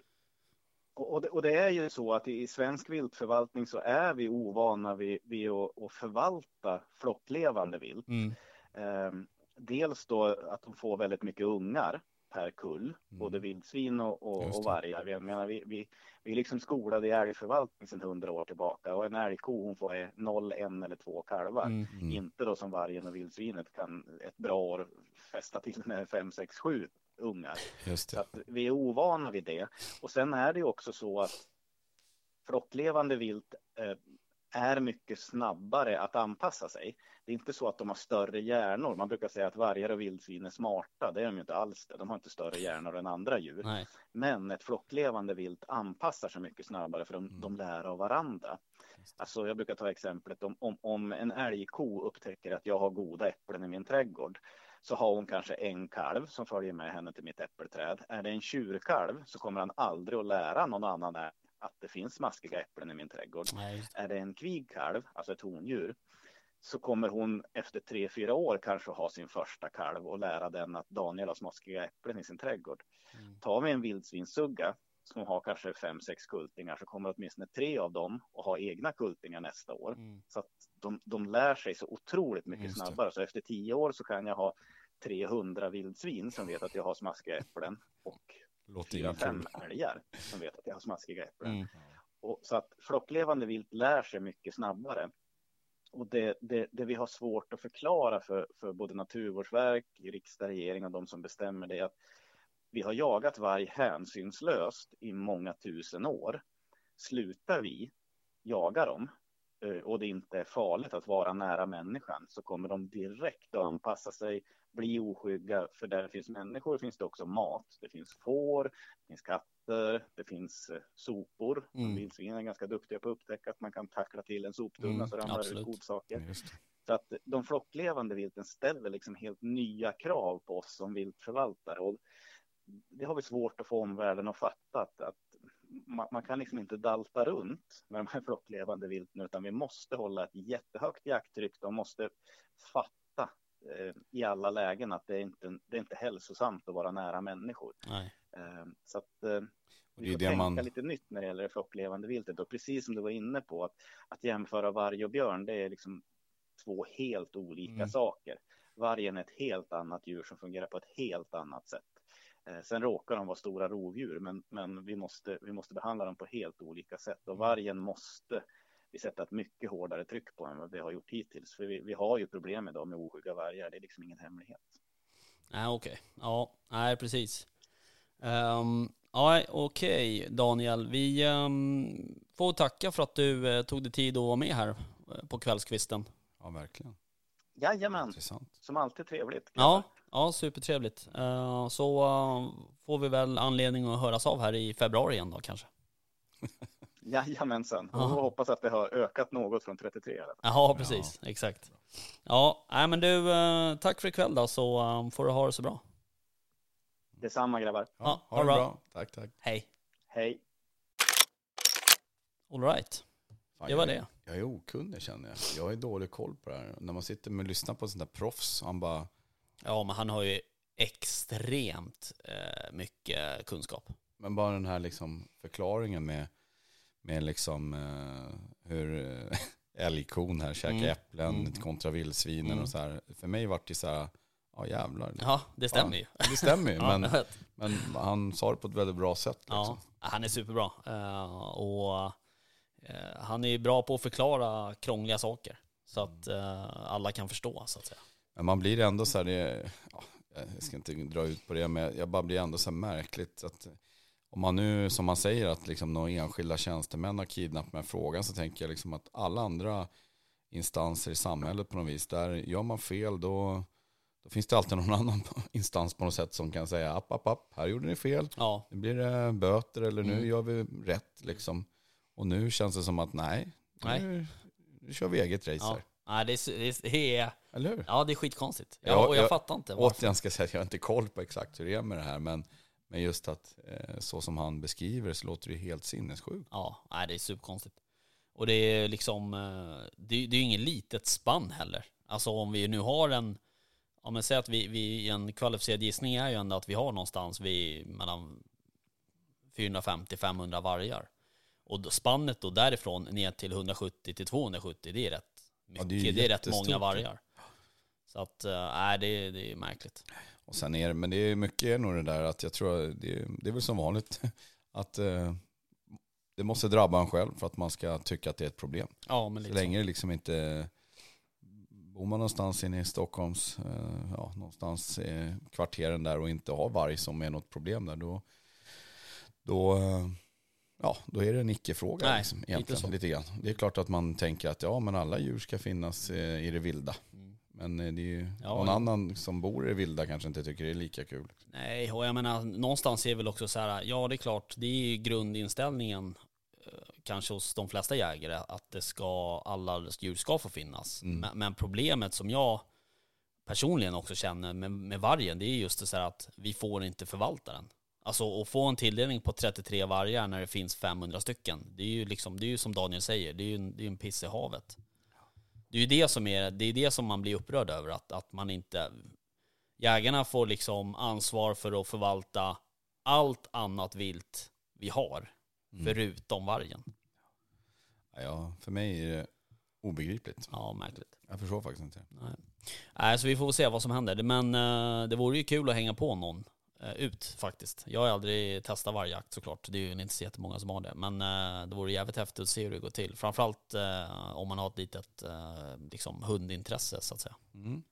och, det, och det är ju så att i svensk viltförvaltning så är vi ovana vid, vid att, att förvalta flocklevande vilt. mm. Ehm, dels då att de får väldigt mycket ungar per kull, både vildsvin och, och, Mm. Och vargar. Jag menar, vi, vi, vi är liksom skolade i älgförvaltning sedan hundra år tillbaka och en älgko hon får noll, en eller två kalvar. Mm. Mm. Inte då som vargen och vildsvinet kan ett bra år fästa till med fem, sex, sju ungar. Så att vi är ovana vid det. Och sen är det ju också så att flocklevande vilt eh, är mycket snabbare att anpassa sig. Det är inte så att de har större hjärnor. Man brukar säga att vargar och vildsvin är smarta. Det är de ju inte alls. Det. De har inte större hjärnor än andra djur. Nej. Men ett flocklevande vilt anpassar sig mycket snabbare för de, Mm. de lär av varandra. Alltså jag brukar ta exemplet om, om, om en älgko upptäcker att jag har goda äpplen i min trädgård så har hon kanske en kalv som följer med henne till mitt äppelträd. Är det en tjurkalv så kommer han aldrig att lära någon annan att det finns smaskiga äpplen i min trädgård. Nej. Är det en kvigkalv, alltså ett hondjur, så kommer hon efter tre, fyra år kanske ha sin första kalv och lära den att Daniel har smaskiga äpplen i sin trädgård. Mm. Tar vi en vildsvinssugga som har kanske fem, sex kultingar så kommer åtminstone tre av dem att ha egna kultingar nästa år. Mm. Så att de, de lär sig så otroligt mycket snabbare. Så efter tio år så kan jag ha 300 vildsvin som vet att jag har smaskiga äpplen och Låter fyra, fem älgar som vet att jag har smaskiga äpplen. Mm. Och, så att flocklevande vilt lär sig mycket snabbare. Och det, det, det vi har svårt att förklara för, för både Naturvårdsverk, riksdag, regering och de som bestämmer det är att vi har jagat varg hänsynslöst i många tusen år. Slutar vi jaga dem och det inte är farligt att vara nära människan så kommer de direkt att anpassa sig, bli oskygga, för där det finns människor finns det också mat. Det finns får, det finns katter, det finns eh, sopor. Mm. Vildsvinen är ganska duktiga på att upptäcka att man kan tackla till en soptunna Mm, så ramlar det ut godsaker. Så att de flocklevande vilten ställer liksom helt nya krav på oss som viltförvaltare. Och det har vi svårt att få omvärlden att fatta. Att, att man, man kan liksom inte dalta runt med de här flocklevande vilten utan vi måste hålla ett jättehögt jakttryck. De måste fatta eh, i alla lägen att det är, inte, det är inte hälsosamt att vara nära människor. Eh, så att eh, vi får tänka man, lite nytt när det gäller det flocklevande viltet. Och precis som du var inne på, att, att jämföra varg och björn, det är liksom två helt olika Mm. saker. Vargen är ett helt annat djur som fungerar på ett helt annat sätt. Eh, sen råkar de vara stora rovdjur, men, men vi, måste, vi måste behandla dem på helt olika sätt. Mm. Och vargen måste vi sätta ett mycket hårdare tryck på än vad vi har gjort hittills. För vi, vi har ju problem idag med oskygga vargar, det är liksom ingen hemlighet. Nej, okej. Ja, nej precis. Um, ja, okej Daniel. Vi ehm, får tacka för att du eh, tog dig tid att vara med här eh, på kvällskvisten. ja verkligen, Jajamän, intressant. som alltid trevligt. Ja, ja supertrevligt. Eh, så eh, får vi väl anledning att höras av här i februari igen då kanske. Jajamensan, och Ja. hoppas att det har ökat något från 33 i alla fall. Ja, precis. Exakt. Ja, nej men du, eh, tack för ikväll då så får du ha det så bra. Detsamma grabbar. Ja, ha det bra. Tack, tack. Hej. Hej. All right. Fan, Det var jag, det. Jag är okunnig känner jag. Jag har dålig koll på det här. När man sitter med och lyssnar på sånt där proffs, han bara, Ja, men han har ju extremt eh, mycket kunskap. men bara den här liksom förklaringen med, med liksom eh, hur eh, älgkon här käkar Mm. äpplen Mm. kontra vildsvinen Mm. och så här. För mig vart det så här, ja jävlar. Ja, det stämmer ju. Det stämmer ju, men, men han sa det på ett väldigt bra sätt. Liksom. Ja, han är superbra. Eh, och eh, han är ju bra på att förklara krångliga saker. Så att eh, alla kan förstå så att säga. Men man blir ändå så här, det, ja, jag ska inte dra ut på det, men jag bara blir ändå så här märkligt att om man nu, som man säger, att liksom några enskilda tjänstemän har kidnappat med frågan så tänker jag liksom att alla andra instanser i samhället på något vis, där gör man fel då, då finns det alltid någon annan instans på något sätt som kan säga app, app, app, här gjorde ni fel, Ja, nu blir det böter eller nu Mm. gör vi rätt liksom. Och nu känns det som att nej, Nej. Nu, nu kör vi eget race ja. här. Nej, det, är, det, är, Eller hur? ja, det är skitkonstigt. Ja, Ja, och jag jag- fattar inte varför. Återigen ska jag säga att jag har inte koll på exakt hur det är med det här. Men, men just att eh, så som han beskriver det så låter det helt sinnessjukt. Ja, nej, det är superkonstigt. Och det är liksom, eh, det, det är ju inget litet spann heller. Alltså om vi nu har en, om man säger att vi, vi, en kvalificerad gissning är ju ändå att vi har någonstans vid mellan 450-500 vargar. Och spannet då därifrån ner till 170 till 270, det är rätt mycket. det är det, är rätt många vargar. Så att, eh, nej det, det är märkligt. Och sen är det, men det är mycket nog det där att jag tror det, det är väl som vanligt att eh, det måste drabba en själv för att man ska tycka att det är ett problem. Ja, men lite så. länge det liksom inte bor man någonstans inne i Stockholms, eh, ja, någonstans i kvarteren där och inte har varg som är något problem där, då, då, ja, då är det en icke-fråga. Nej, liksom, lite egentligen, så. lite grann. Det är klart att man tänker att ja, men alla djur ska finnas i det vilda. Mm. Men eh, det är ju Ja, någon ja. annan som bor i det vilda kanske inte tycker det är lika kul. Nej, och jag menar någonstans är väl också så här, ja det är klart, det är ju grundinställningen eh, kanske hos de flesta jägare att det ska, alla djur ska få finnas. Mm. Men, men problemet som jag personligen också känner med, med vargen, det är just det så här att vi får inte förvalta den. Alltså att få en tilldelning på 33 vargar när det finns 500 stycken, det är ju liksom, det är ju som Daniel säger, det är ju en, det är en piss i havet. Det är ju det som är, det är det som man blir upprörd över, att, att man inte, jägarna får liksom ansvar för att förvalta allt annat vilt vi har, Mm. förutom vargen. Ja, för mig är det obegripligt. Ja, märkligt. Jag förstår faktiskt inte. Nej. Nej, så vi får väl se vad som händer. Men eh, det vore ju kul att hänga på någon ut faktiskt. Jag har aldrig testat vargjakt såklart, det är ju inte så jättemånga som har det. Men eh, det vore jävligt häftigt att se hur det går till. Framförallt eh, om man har ett litet eh, liksom hundintresse så att säga. Mm.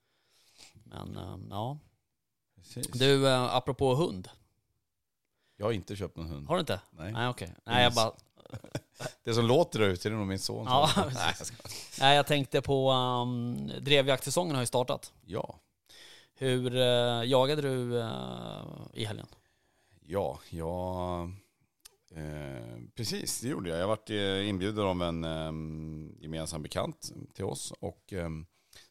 Men eh, ja. Precis. Du, eh, apropå hund. Jag har inte köpt någon hund. Har du inte? Nej. Nej okej. Nej jag bara... Det som låter där ute är nog min son. Ja, Nej, jag. Nej jag tänkte på um, drevjaktsäsongen har ju startat. ja. Hur eh, jagade du eh, i helgen? Ja, jag... Eh, precis, det gjorde jag. Jag varit eh, inbjuden av en eh, gemensam bekant till oss. Och, eh,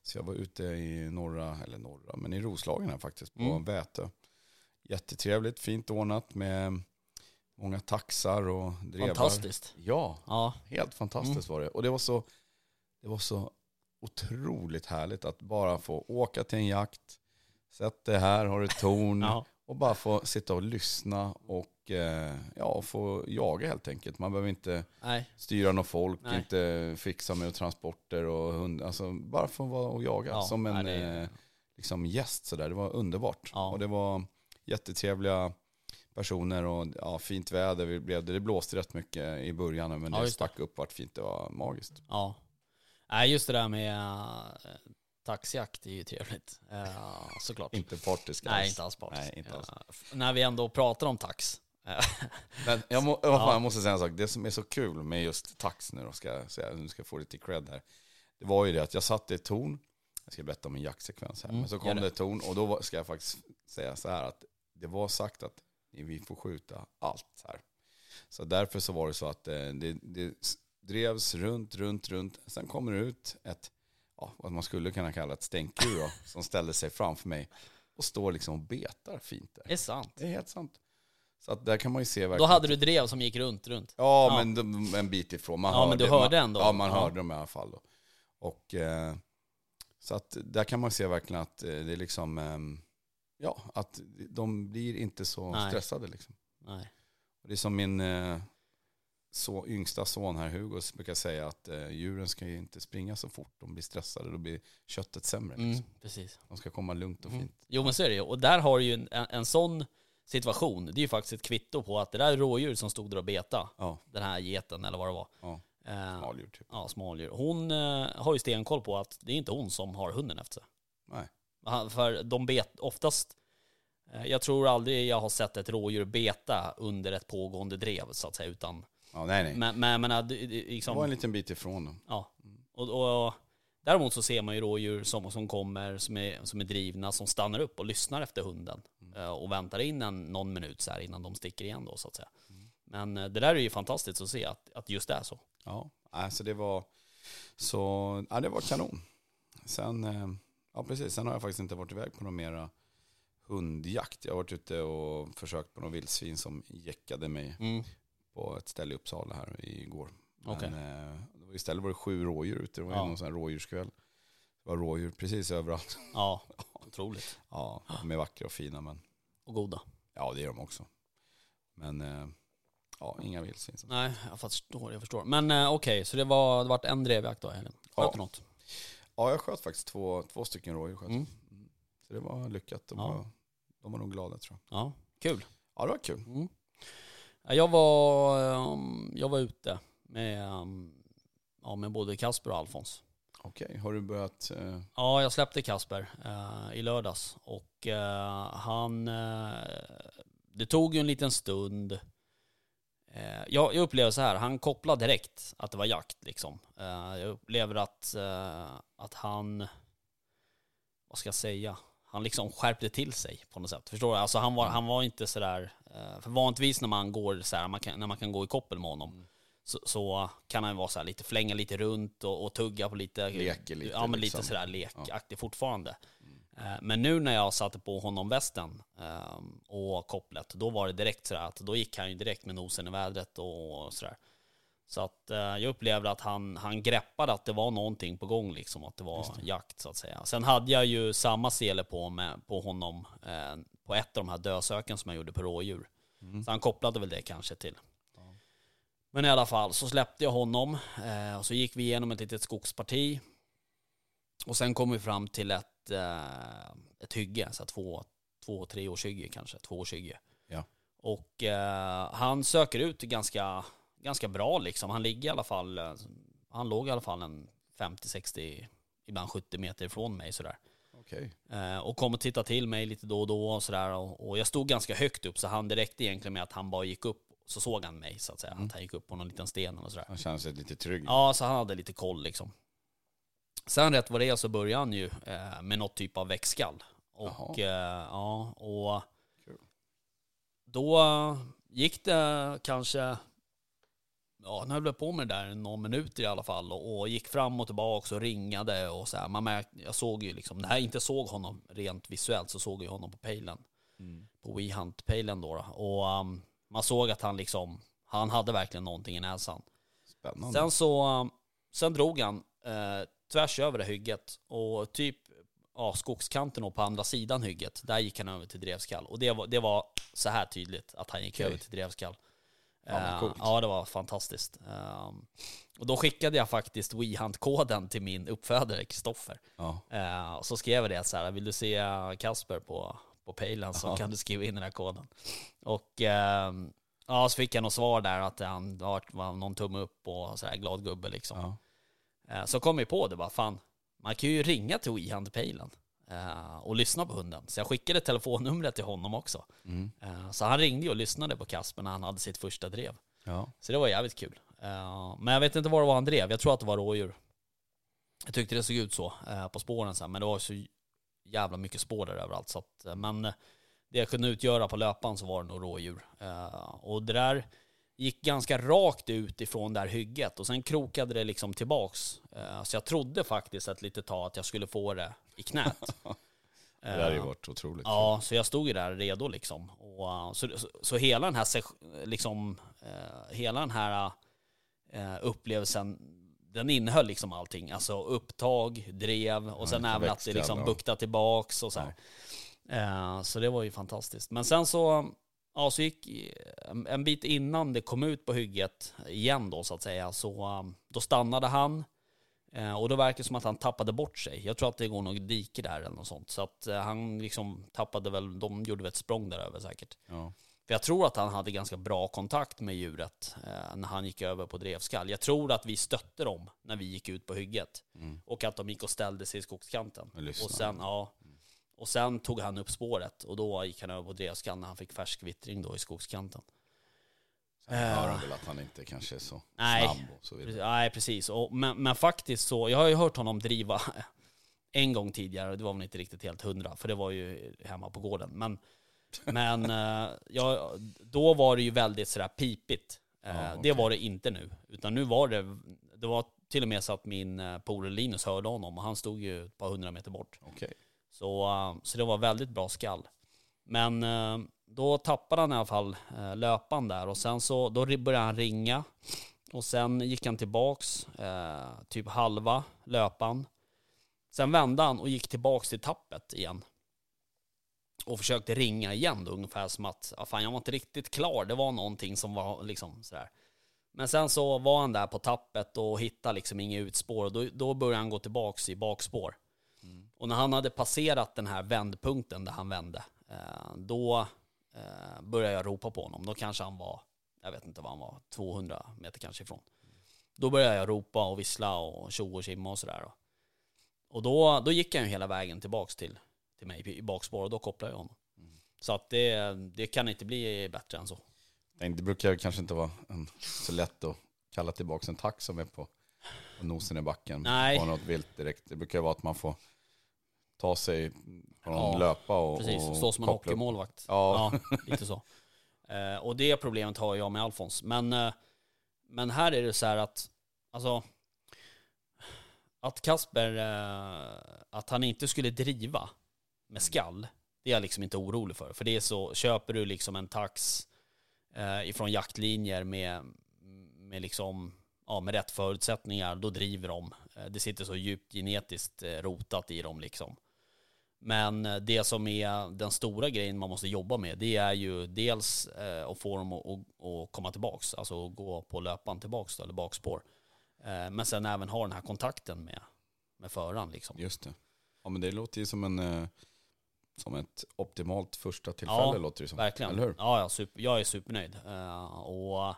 så jag var ute i norra, eller norra, men i Roslagen här faktiskt, på Mm. Vätö. Jättetrevligt, fint ordnat med många taxar och drevar. Fantastiskt. Ja, Ja, helt fantastiskt var det. Och det var så, det var så otroligt härligt att bara få åka till en jakt, sätt dig här, har du torn, ja. och bara få sitta och lyssna och eh, ja, få jaga helt enkelt. Man behöver inte nej. styra någon folk, Nej. inte fixa med transporter och hund. Alltså bara få vara och jaga Ja, som en nej, det eh, liksom gäst sådär. Det var underbart. Ja. Och det var jättetrevliga personer och ja, fint väder vi blev det. Det blåste rätt mycket i början men Ja, det just det. stack upp vart fint. Det var magiskt. Ja. Nej, just det där med uh, taxjakt är ju trevligt. Uh, såklart. Inte partisk Nej, alls. inte alls partisk. Nej, inte alls. F- när vi ändå pratar om tax. eh, Men jag, må, vad fan, Ja. jag måste säga en sak. Det som är så kul med just tax nu då, ska jag säga, nu ska jag få lite cred här. Det var ju det att jag satt i ett torn, jag ska berätta om en jaktsekvens här, Mm, men så kom det. det ett torn och då ska jag faktiskt säga så här att det var sagt att vi får skjuta allt här. Så därför så var det så att det, det drevs runt, runt, runt. Sen kommer det ut ett, ja, vad man skulle kunna kalla ett stänkur då, som ställde sig framför mig och står liksom och betar fint där. det är sant. Det är helt sant. Så att där kan man ju se Då verkligen. hade du drev som gick runt, runt. Ja, Ja. men de, en bit ifrån. Man Ja, men du hörde man, ändå. Ja, man Ja. hörde dem i alla fall. Då. Och, eh, så att där kan man se verkligen att eh, det är liksom, eh, ja, att de blir inte så Nej. stressade liksom. Nej. Och det är som min eh, så, yngsta son här, Hugo, brukar säga att eh, djuren ska ju inte springa så fort. De blir stressade, då blir köttet sämre. Mm, Liksom. precis. De ska komma lugnt och Mm. fint. Jo men så är det ju. Och där har du ju en, en sån situation, det är ju faktiskt ett kvitto på att det där är rådjur som stod där och beta. Ja, Den här geten eller vad det var. ja. Eh, Smaldjur typ. Ja, smådjur. Hon eh, har ju stenkoll på att det är inte hon som har hunden efter sig. Nej. För de bet oftast, eh, jag tror aldrig jag har sett ett rådjur beta under ett pågående drev så att säga. Utan, Ja, nej, nej. men, men, äh, det- det- Det liksom, var en liten bit ifrån dem. ja. Och, och, däremot så ser man ju rådjur som, som kommer, som är, som är drivna, som stannar upp och lyssnar efter hunden. eh, Och väntar in en, någon minut så här innan de sticker igen då så att säga. Men eh, det där är ju fantastiskt att se att, att just det är så. Ja, alltså det var så, ja, det var kanon. Sen, eh, ja precis, sen har jag faktiskt inte varit iväg på någon mera hundjakt. Jag har varit ute och försökt på någon vildsvin som jäckade mig Mm. På ett ställe i Uppsala här igår. Men Okej. eh, det var istället var det sju rådjur ute. Det var Ja. någon sån här rådjurskväll. Det var rådjur precis överallt. Ja, otroligt. Ja, de är vackra och fina men Och goda. ja det är de också. Men eh, ja, inga vildsvin. Nej, jag förstår, jag förstår. Men eh, okej, så det var, det vart en drevjakt då helgen? Sköt Ja. något? Ja, jag sköt faktiskt två, två stycken rådjur. Sköt. Mm. Så det var lyckat. De, Ja. var, de var nog glada tror jag. Ja, kul. Ja, det var kul. Mm. Ja, Jag var, ehm, jag var ute med, ehm, ja, med både Kasper och Alfons. Okej, har du börjat? Eh, Ja, jag släppte Kasper eh, i lördags och eh, han, det tog ju en liten stund. Jag, jag upplever så här, han kopplade direkt att det var jakt liksom. Jag upplever att, att han, vad ska jag säga, han liksom skärpte till sig på något sätt. Förstår du? Alltså han var, han var inte sådär, eh, för vanligtvis när man går så här, man kan, när man kan gå i koppel med honom, så, så kan han vara så här lite, flänga lite runt och, och tugga på lite, Leker lite, ja men liksom. lite sådär lekaktig fortfarande. Eh, Men nu när jag satte på honom västen eh, och kopplet, då var det direkt sådär att då gick han ju direkt med nosen i vädret och sådär. Så att eh, jag upplevde att han, han greppade att det var någonting på gång liksom, att det var jakt så att säga. Sen hade jag ju samma sele på, med, på honom eh, på ett av de här dösöken som jag gjorde på rådjur. Så han kopplade väl det kanske till. Men i alla fall så släppte jag honom eh, och så gick vi igenom ett litet skogsparti. Och sen kom vi fram till ett, eh, ett hygge, så två, två, tre års hygge kanske, två års hygge. Ja. Och eh, han söker ut ganska, ganska bra liksom. Han ligger i alla fall, eh, han låg i alla fall en 50-60, ibland 70 meter ifrån mig sådär. Okej. Eh, och kom och tittade till mig lite då och då och sådär. Och, och jag stod ganska högt upp så han direkt egentligen med att han bara gick upp så såg han mig så att säga. Att han gick upp på någon liten sten och sådär. Han känner sig lite trygg. Ja, så han hade lite koll liksom. Sen rätt vad det är så började han ju eh, med något typ av växtskall. Och eh, ja, och Kul. då gick det kanske, ja, han höll väl på med det där någon minuter i alla fall och, och gick fram och tillbaka och ringade och så här. Man märkte, jag såg ju liksom, när jag inte såg honom rent visuellt så såg jag honom på pejlen. På WeHunt-pejlen då, då. Och um, man såg att han liksom, han hade verkligen någonting i näsan. Spännande. Sen så, um, sen drog han eh, tvärs över det hygget och typ ja, skogskanten och på andra sidan hygget, där gick han över till drevskall. Och det var, det var så här tydligt att han gick Okej. över till drevskall. Vad Eh, coolt. ja, det var fantastiskt. Um, och då skickade jag faktiskt WeHunt-koden till min uppfödare Kristoffer. Ja. Eh, och så skrev jag det så här, vill du se Kasper på, på pejlen så Ja. kan du skriva in den här koden. Och ehm, ja, så fick jag något svar där att han var, någon tumme upp och så här glad gubbe liksom. Ja. Eh, så kom jag på det bara, fan, man kan ju ringa till WeHunt-pejlen eh, och lyssna på hunden. Så jag skickade telefonnumret till honom också. Mm. Eh, så han ringde och lyssnade på Kasper när han hade sitt första drev. Ja. Så det var jävligt kul. Eh, men jag vet inte vad det var han drev. Jag tror att det var rådjur. Jag tyckte det såg ut så på spåren sen, men det var så jävla mycket spår där överallt. Så att, men det jag kunde utgöra på löpan så var det nog rådjur. Och det där gick ganska rakt ut ifrån det här hygget och sen krokade det liksom tillbaks. Så jag trodde faktiskt ett litet tag att jag skulle få det i knät. Det har ju Eh, varit otroligt. Ja, så jag stod ju där redo liksom. Och, uh, så, så, så hela den här, liksom, eh, hela den här eh, upplevelsen, den innehöll liksom allting. Alltså upptag, drev och sen lite även att det liksom ja. bukta tillbaks och så här. Eh, så det var ju fantastiskt. Men sen så, ja, så gick en, bit innan det kom ut på hygget igen då så att säga, så då stannade han. Eh, och då verkar det som att han tappade bort sig. Jag tror att det går något dike där eller något sånt. Så att eh, han liksom tappade väl, de gjorde väl ett språng där över säkert. Ja. För jag tror att han hade ganska bra kontakt med djuret eh, när han gick över på drevskall. Jag tror att vi stötte dem när vi gick ut på hygget. Mm. Och att de gick och ställde sig i skogskanten. Och sen, ja, och sen tog han upp spåret och då gick han över på drevskall när han fick färsk vittring då i skogskanten. Sen hör han väl att han inte kanske är så Nej. snabb och så Precis, vidare. Nej, precis. Och, men, men faktiskt så, jag har ju hört honom driva en gång tidigare, det var väl inte riktigt helt hundra, för det var ju hemma på gården. Men, men eh, ja, då var det ju väldigt sådär pipigt. Eh, Ja, Det var det inte nu. Utan nu var det, det var till och med så att min eh, polare Linus hörde honom och han stod ju ett par hundra meter bort. Okej. Så, eh, så det var väldigt bra skall. Men eh, då tappade han i alla fall eh, löpan där och sen så då började han ringa. Och sen gick han tillbaks, eh, typ halva löpan. Sen vände han och gick tillbaks till tappet igen. Och försökte ringa igen då, ungefär som att, ja, fan jag var inte riktigt klar, det var någonting som var liksom sådär. Men sen så var han där på tappet och hittade liksom inga utspår och då, då började han gå tillbaks i bakspår. Och när han hade passerat den här vändpunkten där han vände, eh, då eh, började jag ropa på honom. Då kanske han var, jag vet inte vad han var, 200 meter kanske ifrån. Då började jag ropa och vissla och tjo och tjimma och sådär. Och då, då gick han ju hela vägen tillbaks till, till mig i bakspår och då kopplade jag honom. Så att det, det kan inte bli bättre än så. Det brukar kanske inte vara så lätt att kalla tillbaka en tax som är på, på nosen i backen. Nej. På något vilt direkt. Det brukar vara att man får ta sig på någon Ja, löpa och Precis, och stå som en hockeymålvakt. Ja. Ja, lite så. Eh, och det problemet har jag med Alfons. Men, eh, men här är det så här att, alltså, att Kasper, eh, att han inte skulle driva med skall, det är jag liksom inte orolig för. För det är så, köper du liksom en tax ifrån jaktlinjer med, med liksom, ja, med rätt förutsättningar, då driver de. Det sitter så djupt genetiskt rotat i dem liksom. Men eh, det som är den stora grejen man måste jobba med, det är ju dels eh, att få dem att, komma tillbaks, alltså gå på löpan tillbaks då, eller bakspår. Eh, men sen även ha den här kontakten med, med föraren liksom. Just det. Ja men det låter ju som en, som ett optimalt första tillfälle Ja, låter det som. Verkligen. Eller hur? Ja, ja super, jag är supernöjd. Och,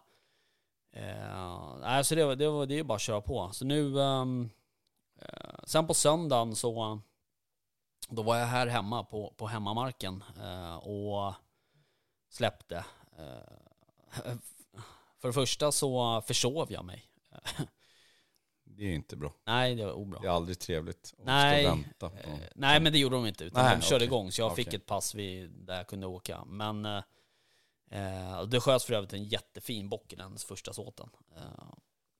uh, så det, var- det, var, det är bara att köra på. Så nu, eh, sen på söndagen så, då var jag här hemma på, på hemmamarken eh, och släppte. Eh, för det första så försov jag mig. Det är inte bra. Nej, det var obra. Det är aldrig trevligt att Nej, stå och vänta på Eh, nej men det gjorde de inte, utan Nej, de körde okej. igång. Så jag fick Okej. ett pass vid, där jag kunde åka. Men eh, eh, det sköts för övrigt en jättefin bock i den första såten. Eh,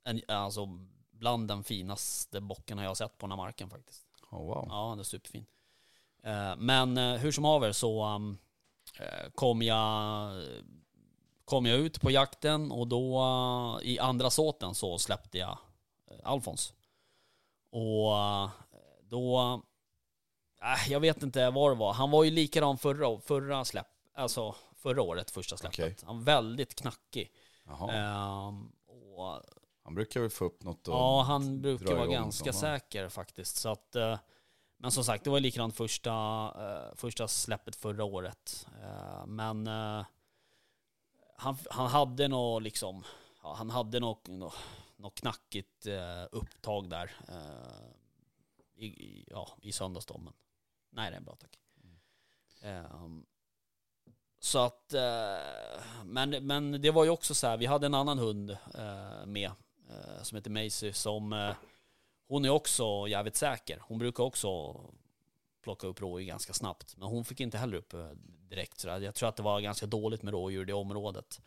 en, alltså bland den finaste bockarna jag har sett på den här marken faktiskt. Oh, wow. Ja, den är superfin. Eh, men eh, hur som haver så um, eh, kom jag kom jag ut på jakten och då i andra såten så släppte jag Alfons. Och då, äh, jag vet inte vad det var. Han var ju likadan förra, förra släpp, alltså förra året, första släppet. Okej. Han var väldigt knackig. Ehm, och Han brukar väl få upp något och Ja, han brukar vara ganska va? säker faktiskt. Så att, men som sagt, det var likadant första, eh, första släppet förra året. Eh, Men eh, han, han hade nog liksom, ja, han hade nog nå- något knackigt eh, upptag där. Eh, I, i, ja, i söndagsdommen. Nej, det är bra tack. Ehm, så att, eh, men, men det var ju också så här, vi hade en annan hund med som heter Macy som hon är också jävligt säker. Hon brukar också plocka upp rådjur ganska snabbt. Men hon fick inte heller upp eh, direkt. Så jag tror att det var ganska dåligt med rådjur i det området.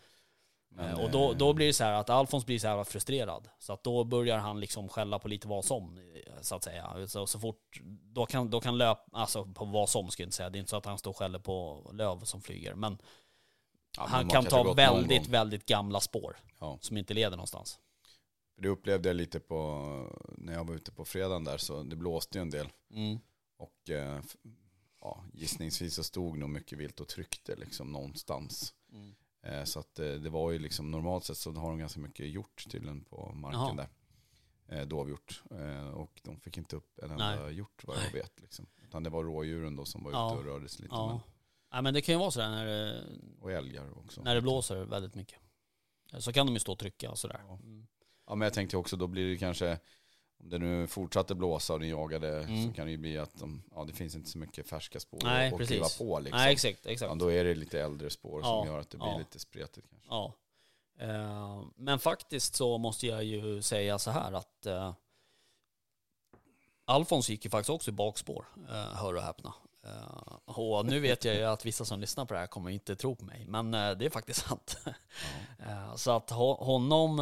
Men, Eh, och då, eh, då blir det så här att Alfons blir så här frustrerad. Så att då börjar han liksom skälla på lite vad som, så att säga. Så, så fort, då kan, då kan löp, alltså på vad som ska jag inte säga. Det är inte så att han står och skäller på löv som flyger. Men ja, men han kan ta väldigt, väldigt gamla spår. Ja. Som inte leder någonstans. Det upplevde jag lite på, när jag var ute på fredagen där, så det blåste ju en del. Mm. Och eh, ja, gissningsvis så stod nog mycket vilt och tryckte liksom någonstans. Mm. Eh, så att eh, det var ju liksom, normalt sett så har de ganska mycket hjort till den på marken Jaha. där. Eh, dovhjort. Och de fick inte upp en enda Nej. hjort vad jag vet. Liksom. Utan det var rådjuren då som var ute Ja. och rörde sig lite. Ja. Men, Nej, men det kan ju vara sådär när det, och älgar också. när det blåser väldigt mycket. Så kan de ju stå och trycka och sådär. Ja. Mm. Ja men jag tänkte också, då blir det kanske, om det nu fortsatte blåsa och ni jagade Mm. så kan det ju bli att de, ja, det finns inte så mycket färska spår Nej, att precis. kliva på. Liksom. Nej, exakt. exakt. Ja, då är det lite äldre spår Ja, som gör att det blir ja. lite spretigt kanske. Ja. Eh, men faktiskt så måste jag ju säga så här att eh, Alfons gick ju faktiskt också i bakspår, eh, hör och häpna. Eh, och nu vet jag ju att vissa som lyssnar på det här kommer inte tro på mig, men eh, det är faktiskt sant. Eh, så att ho- honom,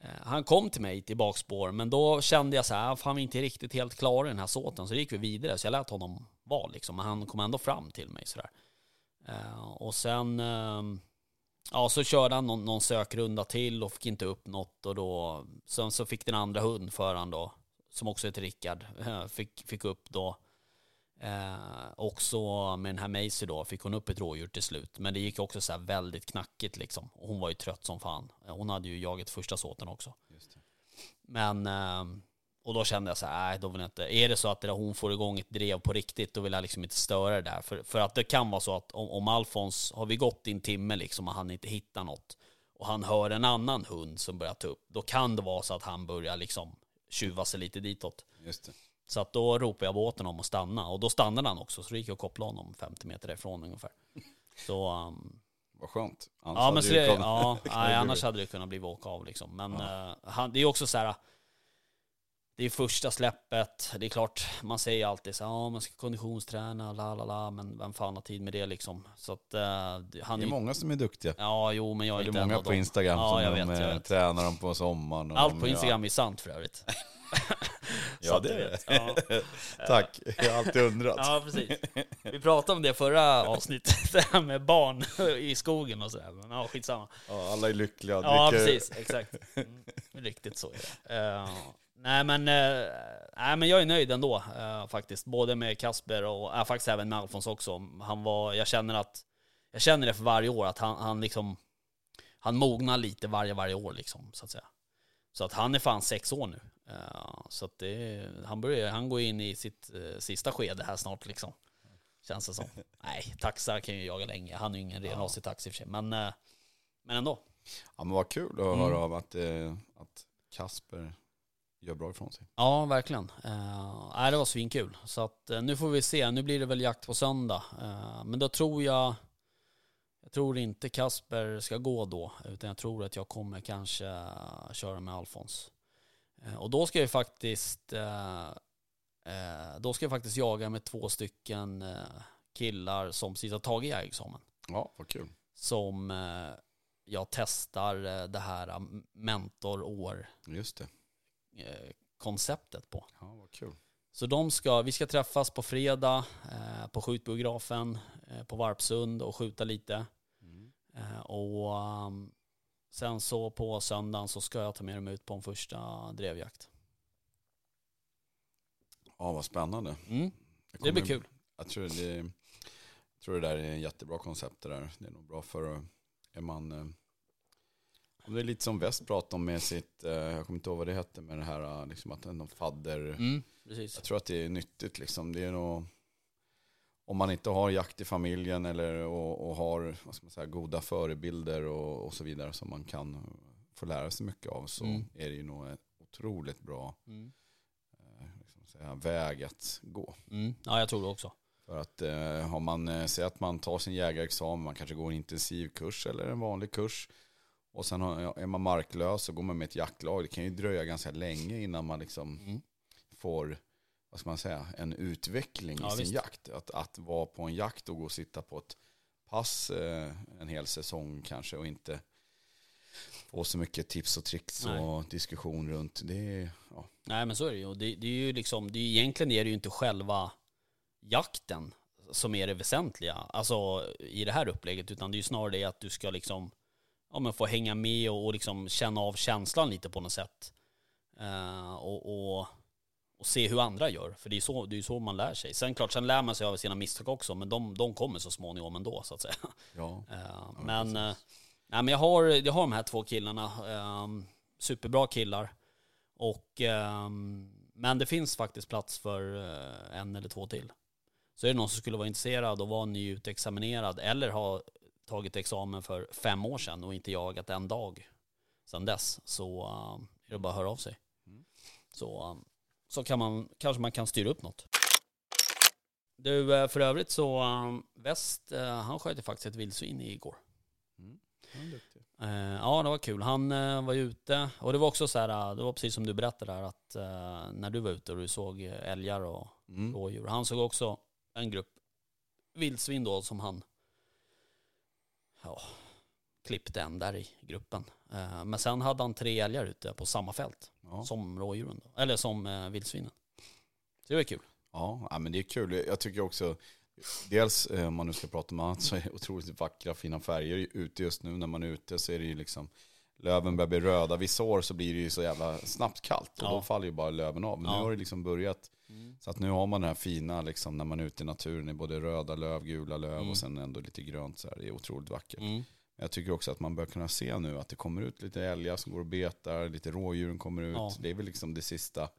Eh, han kom till mig till bakspår, men då kände jag så här, ah, fan vi är inte riktigt helt klara i den här såten, så då gick vi vidare, så jag lät honom vara liksom, men han kom ändå fram till mig sådär. Eh, och sen, eh, Ja, så körde han någon, någon sökrunda till och fick inte upp något och då, sen så fick den andra hund hundföraren då, som också heter Rickard, fick, fick upp då, eh, också med den här Macy då, fick hon upp ett rådjur till slut. Men det gick också så här väldigt knackigt liksom. Och hon var ju trött som fan. Hon hade ju jagat första såten också. Men, eh, och då kände jag så här, nej då vill jag inte. Är det så att det där hon får igång ett drev på riktigt, då vill jag liksom inte störa det där. För, för att det kan vara så att om, om Alfons, har vi gått i en timme liksom och han inte hittar något och han hör en annan hund som börjar ta upp, då kan det vara så att han börjar liksom tjuva sig lite ditåt. Just det. Så att då ropade jag på åt honom att stanna och då stannade han också, så då gick jag och kopplade honom 50 meter ifrån ungefär. Så, um, Vad skönt. Annars Ja, men så det det, ja, nej, annars hade det kunnat bli åka av liksom. Men eh, han, det är också så här. Det är första släppet. Det är klart, man säger alltid så här, ja, man ska konditionsträna, la la la, men vem fan har tid med det liksom? Så att det- han Det är många som är duktiga. Ja, jo, men jag är det är inte en många av på dem. Instagram Ja, som jag de, vet, jag eh, vet. tränar dem på sommaren. Allt de på Instagram är sant för övrigt. Ja, det är det. Ja. Tack, jag har alltid undrat. Ja, precis. Vi pratade om det förra avsnittet, det här med barn i skogen och sådär. Men ja, skitsamma. Ja, alla är lyckliga. Ja, dricker- precis. Exakt. Mm, riktigt så är det. Eh, nej, men, uh, nej, men jag är nöjd ändå eh, faktiskt. Både med Kasper och uh, faktiskt även med Alfons också. Han var, jag känner att, jag känner det för varje år att han, han liksom, han mognar lite varje, varje år liksom, så att säga. Så att han är fan sex år nu. Eh, så det, han, börjar, han går in i sitt eh, sista skede här snart liksom. Känns det som. Nej, taxar kan ju jaga länge. Han är ju ingen renrasig tax i och för sig. Men, eh, men ändå. Ja men vad kul att Mm. höra av att, eh, att Kasper gör bra ifrån sig. Ja, verkligen. Nej, det var svinkul. Så att, eh, nu får vi se. Nu blir det väl jakt på söndag. Eh, men då tror jag... Jag tror inte Kasper ska gå då. Utan jag tror att jag kommer kanske eh, köra med Alfons. Eh, och då ska jag faktiskt... eh, eh, då ska jag faktiskt jaga med två stycken killar som precis har tagit jägarexamen. Ja, vad kul. Som jag testar det här mentorår Just det. konceptet på. Ja, vad kul. Så de ska, vi ska träffas på fredag på skjutbiografen på Varpsund och skjuta lite. Mm. Och um, sen så på söndagen så ska jag ta med dem ut på en första drevjakt. Ja, vad spännande. Mm, det blir kul. Jag tror det, jag tror det där är en jättebra koncept det där. Det är nog bra för, är man, eh, om det är lite som West pratade om med sitt, eh, jag kommer inte ihåg vad det hette, med det här eh, liksom att en fadder, Mm, precis. jag tror att det är nyttigt liksom. Det är nog, om man inte har jakt i familjen eller och, och har vad ska man säga, goda förebilder och, och så vidare som man kan få lära sig mycket av så Mm. är det ju nog en otroligt bra Mm. liksom säga, väg att gå. Mm. Ja, jag tror det också. För att eh, har man, eh, säg att man tar sin jägarexamen, man kanske går en intensiv kurs eller en vanlig kurs. Och sen har, är man marklös och går man med ett jaktlag. Det kan ju dröja ganska länge innan man liksom Mm. får, vad ska man säga, en utveckling Ja, i sin visst. jakt. Att, att vara på en jakt och gå och sitta på ett pass eh, en hel säsong kanske och inte få så mycket tips och tricks Nej. och diskussion runt. Det ja, Nej men så är det ju. Det, det är ju liksom, det är, egentligen är det ju inte själva jakten som är det väsentliga. Alltså i det här upplägget. Utan det är ju snarare det att du ska liksom, ja men få hänga med och, och liksom känna av känslan lite på något sätt. Eh, och, och, och se hur andra gör. För det är så, det är ju så man lär sig. Sen klart, sen lär man sig av sina misstag också. Men de, de kommer så småningom ändå så att säga. ja, Eh, men, eh, nej, men jag, har, jag har de här två killarna. eh, superbra killar. Och, ehm, men det finns faktiskt plats för eh, en eller två till. Så är det någon som skulle vara intresserad och vara nyutexaminerad eller ha tagit examen för fem år sedan och inte jagat en dag sedan dess så eh, är det bara att höra av sig. Mm. Så, eh, så kan man, kanske man kan styra upp något. Du, eh, för övrigt så, um, West, eh, han sköt ju faktiskt ett vildsvin igår. Mm. Ja. Eh, det var kul. Han eh, var ju ute och det var också så här, eh, det var precis som du berättade där att eh, när du var ute och du såg eh, älgar och Mm. rådjur. Han såg också en grupp vildsvin då som han ja, klippte en där i gruppen. Eh, men sen hade han tre älgar ute på samma fält Ja. som rådjuren, då. eller som eh, vildsvinen. Så det var kul. Ja, men det är kul. Jag tycker också, dels eh, om man nu ska prata om annat så är det otroligt vackra fina färger ute just nu. När man är ute så är det ju liksom, löven börjar bli röda. Vissa år så blir det ju så jävla snabbt kallt och Ja. då faller ju bara löven av. Men Ja. nu har det liksom börjat, så att nu har man den här fina liksom när man är ute i naturen, i både röda löv, gula löv Mm. och sen ändå lite grönt så här. Det är otroligt vackert. Mm. Jag tycker också att man bör kunna se nu att det kommer ut lite älgar som går och betar, lite rådjuren kommer ut. Ja. Det är väl liksom det sista,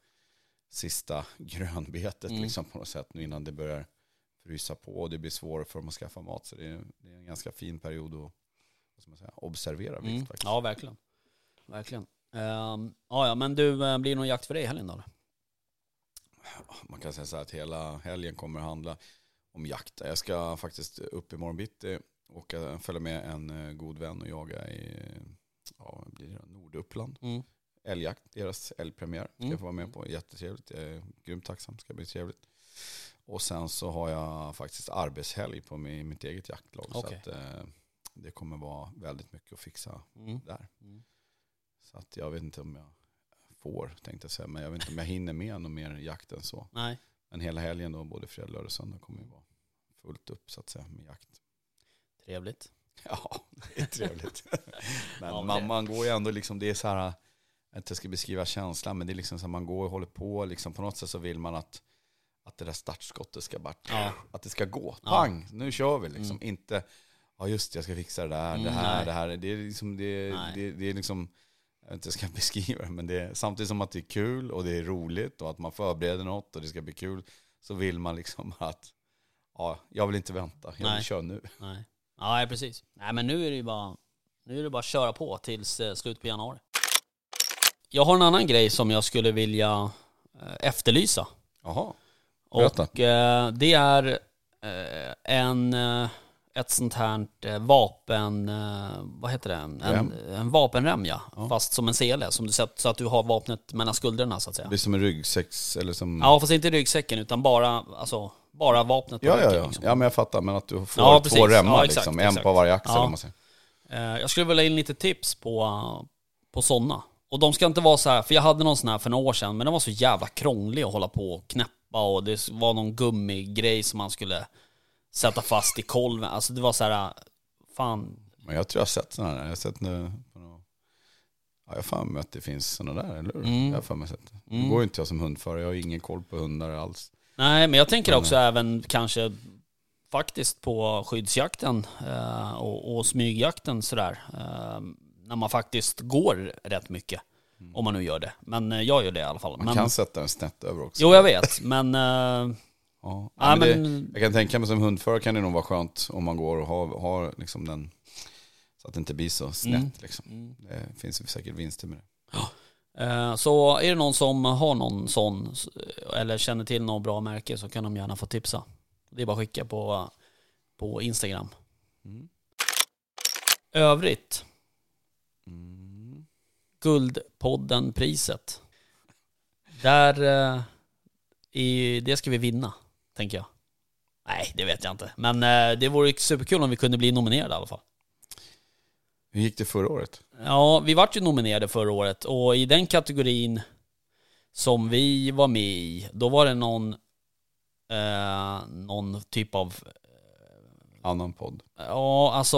sista grönbetet Mm. liksom på något sätt nu innan det börjar frysa på och det blir svårare för dem att skaffa mat. Så det är, det är en ganska fin period att vad säga, observera vilt Mm. faktiskt. Ja, verkligen. Verkligen. Um, ja, ja, men du, eh, blir det någon jakt för dig i helgen då? Man kan säga så här att hela helgen kommer att handla om jakt. Jag ska faktiskt upp i morgon bitti och eh, följa med en eh, god vän och jaga i ja, blir det, Norduppland. Mm. älgjakt, deras älgpremiär. Ska Mm. jag få vara med på. Jättetrevligt. Jag är grymt tacksam. Ska bli trevligt. Och sen så har jag faktiskt arbetshelg på mi- mitt eget jaktlag. Okej. Så att, eh, det kommer vara väldigt mycket att fixa Mm. där. Mm. Så att jag vet inte om jag får, tänkte jag säga. Men jag vet inte om jag hinner med någon mer jakt än så. Nej, Men hela helgen då, både fredag, lördag och söndag kommer ju vara fullt upp så att säga med jakt. Trevligt. Ja, det är trevligt. men Ja, men man, det- man går ju ändå liksom, det är så här, inte jag ska beskriva känslan, men det är liksom så här, man går och håller på, liksom på något sätt så vill man att, att det där startskottet ska bara, Ja. att det ska gå. Ja. Pang, nu kör vi liksom. Mm. Inte, ja just det, jag ska fixa det där, det Mm, här, nej. det här. Det är liksom, det, Nej. det, det är liksom, jag vet inte hur jag ska beskriva det, men det är, samtidigt som att det är kul och det är roligt och att man förbereder något och det ska bli kul, så vill man liksom att ja, jag vill inte vänta, jag Nej. vill köra nu. Nej. Ja, precis. Nej, men nu är det ju bara, nu är det bara att köra på tills eh, slut på januari. Jag har en annan grej som jag skulle vilja eh, efterlysa. Jaha, Berätta. Och eh, det är eh, en, eh, ett sånt här vapen, eh, vad heter det? En, Rem. en vapenrem ja. Ja. Fast som en sele, som du sätter, så att du har vapnet mellan skuldrorna så att säga. det är som en ryggsäcks eller som... Ja, fast inte ryggsäcken utan bara, alltså, bara vapnet ja, ja, ja. liksom. ja, men jag fattar, men att du får Ja, två remmar Ja, exakt, liksom, en exakt. på varje axel Ja. om man säger. Eh, Jag skulle vilja in lite tips på, på sådana. Och de ska inte vara så här, för jag hade någon sån här för några år sedan, men den var så jävla krånglig att hålla på och knäppa och det var någon gummigrej som man skulle sätta fast i kolven. Alltså det var så här, fan. Men jag tror jag har sett sådana där. Jag har sett nu på. Ja, jag har mig att det finns sådana där, eller hur? Mm. Jag har för mig sett det. Mm. går ju inte jag som hundförare, jag har ingen koll på hundar alls. Nej, men jag tänker Men, också även kanske faktiskt på skyddsjakten eh, och, och smygjakten sådär. Eh, när man faktiskt går rätt mycket. Om man nu gör det. Men eh, jag gör det i alla fall. Man men, kan sätta den snett över också. Jo, jag vet. Men... Eh, Ja. ja, Ja, men det, men jag kan tänka mig som hundförare kan det nog vara skönt om man går och har, har liksom den, så att det inte blir så snett. Mm. Liksom. Mm. Det finns säkert vinster med det. Eh, Så är det någon som har någon sån eller känner till något bra märke så kan de gärna få tipsa. Det är bara att skicka på, på Instagram. Mm. Övrigt, Mm. Guldpodden-priset. Där, eh, i, det ska vi vinna, tänker jag. Nej, det vet jag inte. Men eh, det vore superkul om vi kunde bli nominerade i alla fall. Hur gick det förra året? Ja, vi vart ju nominerade förra året och i den kategorin som vi var med i, då var det någon, eh, någon typ av, Annan podd? ja alltså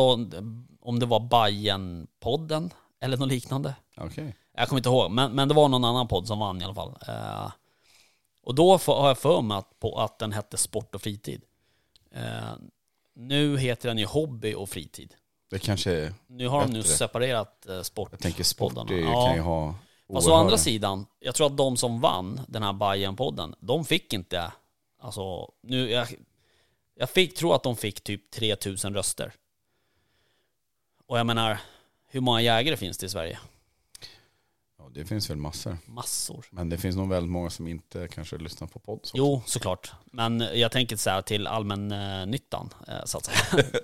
om det var Bajen-podden eller något liknande. Okej. Jag kommer inte ihåg, men, men det var någon annan podd som vann i alla fall. Eh, och då har jag för mig att, på, att den hette Sport och fritid. Eh, nu heter den ju Hobby och fritid. Det kanske är, Nu har de nu Bättre. separerat eh, sport. jag tänker sport poddarna. det kan ju ha Fast å andra sidan, jag tror att de som vann den här Bajen-podden, de fick inte, alltså, nu, jag, jag fick, tror att de fick typ 3000 röster. Och jag menar, hur många jägare finns det i Sverige? Det finns väl massor. Massor. Men det finns nog väldigt många som inte kanske lyssnar på podd. Så. Jo, såklart. Men jag tänker så här till allmännyttan, eh, så att säga.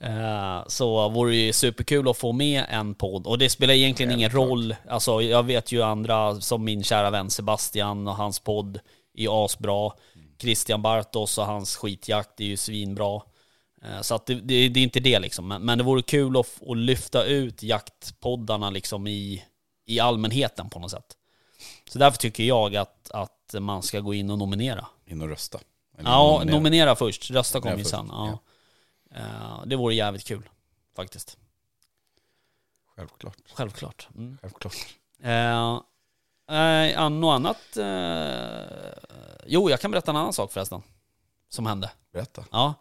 Eh, så vore det ju superkul att få med en podd. Och det spelar egentligen ingen roll. Alltså, jag vet ju andra, som min kära vän Sebastian och hans podd är asbra. Christian Bartos och hans skitjakt är ju svinbra. Eh, Så att det, det, det är inte det liksom. Men, men det vore kul att, att lyfta ut jaktpoddarna liksom i, i allmänheten på något sätt. Så därför tycker jag att, att man ska gå in och nominera. In och rösta. Eller Ja, nominera. nominera först. Rösta kommer ju sen. först, Ja. Eh, Det vore jävligt kul, faktiskt. Självklart. Självklart. Mm. Självklart. Eh, eh, något annat? Eh, jo, jag kan berätta en annan sak förresten. Som hände. Berätta. Ja.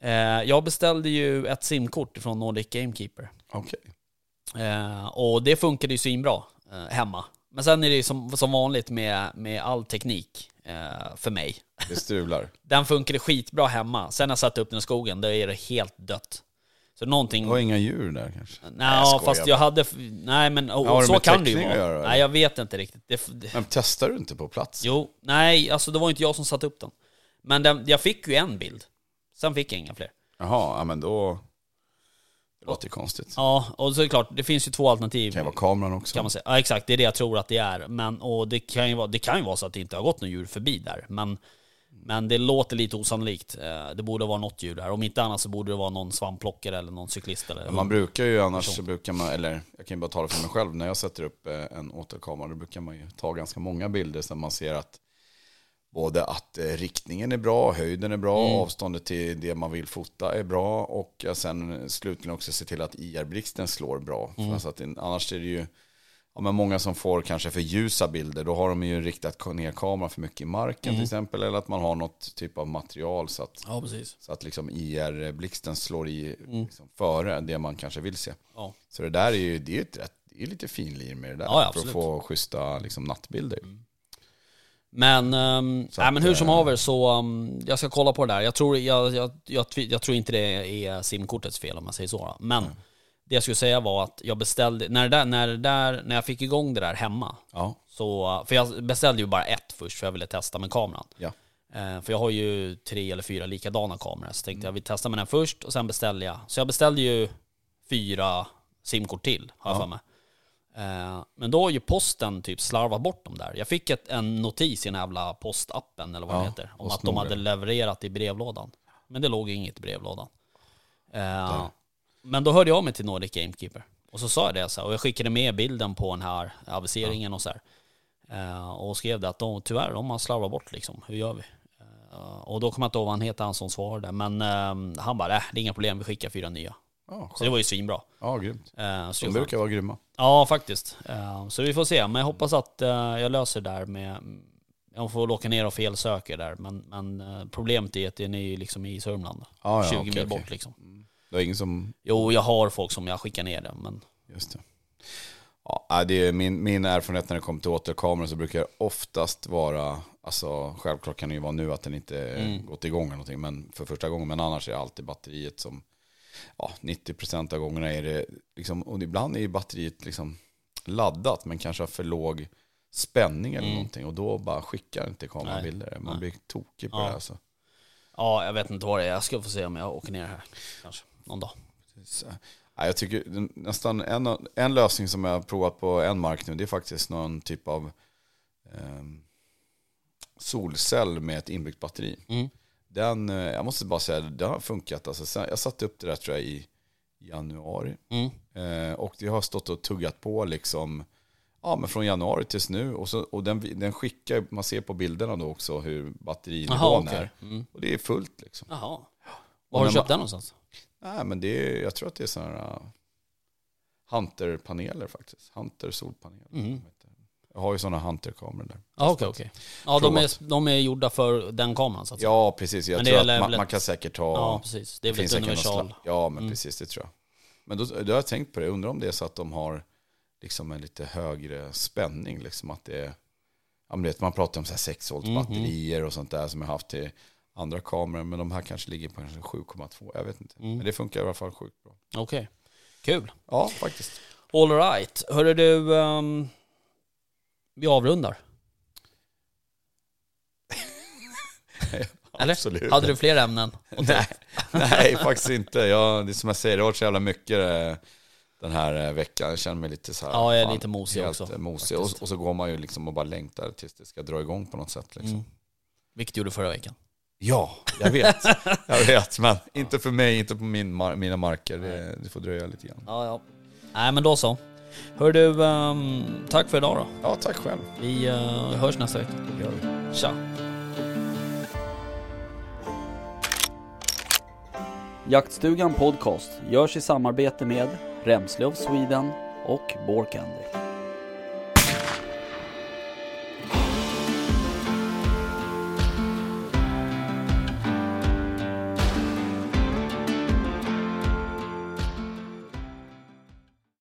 Eh, jag beställde ju ett simkort från Nordic Gamekeeper. Okej. Eh, och det funkade ju svinbra eh, hemma. Men sen är det ju som, som vanligt med, med all teknik eh, för mig. Det strular. Den funkade skitbra hemma. Sen när jag satte upp den i skogen, då är det helt dött. Så någonting... Du har inga djur där kanske? Nej, jag skojar fast jag hade... Nej men och, har det så kan det ju vara. göra, nej jag vet inte riktigt. Det, det, Men testar du inte på plats? jo, nej alltså det var inte jag som satte upp den. Men den, jag fick ju en bild. Sen fick jag inga fler. Jaha, ja, men då... Det låter konstigt. Ja, och så är det klart, det finns ju två alternativ. Det kan ju vara kameran också. Kan man säga. Ja exakt, det är det jag tror att det är. Men, och det kan ju vara, det kan ju vara så att det inte har gått något djur förbi där. Men, men det låter lite osannolikt. Eh, Det borde vara något djur där. Om inte annat så borde det vara någon svampplockare eller någon cyklist eller Man brukar ju annars, så brukar man, eller jag kan ju bara tala för mig själv, när jag sätter upp eh, en återkamera då brukar man ju ta ganska många bilder så man ser att både att eh, riktningen är bra, höjden är bra, Mm. avståndet till det man vill fota är bra och eh, sen slutligen också se till att IR-blixten slår bra. Mm. Alltså att annars är det ju ja, men många som får kanske för ljusa bilder, då har de ju riktat ner kameran för mycket i marken Mm. till exempel, eller att man har något typ av material så att Ja så att liksom IR-blixten slår i Mm. liksom före det man kanske vill se. Ja. Så det där är ju det är ett rätt, det är lite finlir med det där. Ja, för att få schyssta liksom, nattbilder. Men, um, Så nej, men hur som eh, haver så, um, jag ska kolla på det där. Jag tror, jag, jag, jag, jag tror inte det är simkortets fel om man säger så. Då. Men det jag skulle säga var att jag beställde, när, det där, när, det där, när jag fick igång det där hemma, Ja, så, för jag beställde ju bara ett först för jag ville testa med kameran. Ja. Eh, för jag har ju tre eller fyra likadana kameror, så tänkte jag vi testar med den först och sen beställde jag. Så jag beställde ju fyra simkort till, har jag Ja. för mig. Eh, men då har ju posten typ slarvat bort dem där. Jag fick ett, en notis i den jävla postappen eller vad Ja, det heter. Om att de hade levererat i brevlådan. Men det låg inget i brevlådan. Eh, Där. men då hörde jag mig till Nordic Gamekeeper. Och så sa jag det så här, och jag skickade med bilden på den här aviseringen och så här. Eh, och skrev det att de, tyvärr, de har slarvat bort liksom. Hur gör vi? Eh, och då kommer jag inte ihåg vad han heter, han som svarade. Men eh, han bara, äh, det är inga problem, vi skickar fyra nya. ja, Så det var ju svinbra. ja grymt. Eh, så De brukar vara grymma. Ja, faktiskt. Eh, Så vi får se. Men jag hoppas att eh, jag löser det där med... Jag får åka ner och felsöka där. Men, men eh, problemet är att den är liksom i Sörmland. Ja, ja, 20 okej, mil bort liksom. Det är ingen som Jo, jag har folk som jag skickar ner det. Men Just det. Ja, nej, det är min, min erfarenhet när det kommer till återkameror så brukar det oftast vara, alltså självklart kan det ju vara nu att den inte Mm. gått igång eller någonting, men för första gången, men annars är det alltid batteriet som, ja, 90% av gångerna är det liksom, och ibland är ju batteriet liksom laddat, men kanske har för låg spänning eller Mm. någonting, och då bara skickar inte kameran Nej. bilder. Man Nej. blir tokig på Ja. det här. Så. ja, jag vet inte vad det är. Jag ska få se om jag åker ner här. Kanske någon dag. Så, ja, jag tycker nästan en, en lösning som jag har provat på en mark nu, det är faktiskt någon typ av ehm, solcell med ett inbyggt batteri. Mm. Den, eh, jag måste bara säga, det har funkat. Alltså, jag satte upp det där tror jag i januari. Mm. Eh, och det har stått och tuggat på liksom, ja men från januari tills nu. Och, så, och den, den skickar, man ser på bilderna då också hur batterinivån Jaha, okej. är. Mm. Och det är fullt liksom. Jaha. Var har du köpt den någonstans? Nej, men det är, jag tror att det är sådana här uh, Hunter-paneler faktiskt. Hunter solpaneler. Mm. Jag har ju sådana Hunter-kameror där. Ja, okej, okej. Ja, de Provat. är, de är gjorda för den kameran så att säga. Ja, precis. Jag Men det tror att väl man, ett- man kan säkert ta... Ja, precis. Det är väl ett säkert någon universal. slapp- Ja, men Mm. precis, det tror jag. Men då, då har jag tänkt på det. Undrar om det är så att de har liksom en lite högre spänning. Liksom att det är, ja, men det, man pratar om så här 6 volt Mhm. batterier och sånt där som jag haft till andra kameror. Men de här kanske ligger på kanske 7,2. Jag vet inte. Mm. Men det funkar i alla fall sjukt bra. Okej. Kul. Ja, faktiskt. All right. Hörru du, ehm, vi avrundar. Eller? Absolut. Hade du fler ämnen? ta Nej, nej, faktiskt inte. Jag, det är som jag säger, det har varit så jävla mycket eh, den här eh, veckan. Jag känner mig lite så här. Ja, jag är fan, lite mosig också, eh, Mosig. Och, och så går man ju liksom och bara längtar tills det ska dra igång på något sätt. Liksom. Mm. Vilket gjorde förra veckan. Ja, jag vet. jag vet, men inte för mig, inte på min, mina marker. Det, det får dröja lite grann. Ja, ja. Nej, men då så. Hör du, ehm, tack för idag då. Ja, tack själv. Vi eh, hörs nästa vecka. Gör vi. Tja. Jaktstugan Podcast görs i samarbete med Remsle of Sweden och Borkander.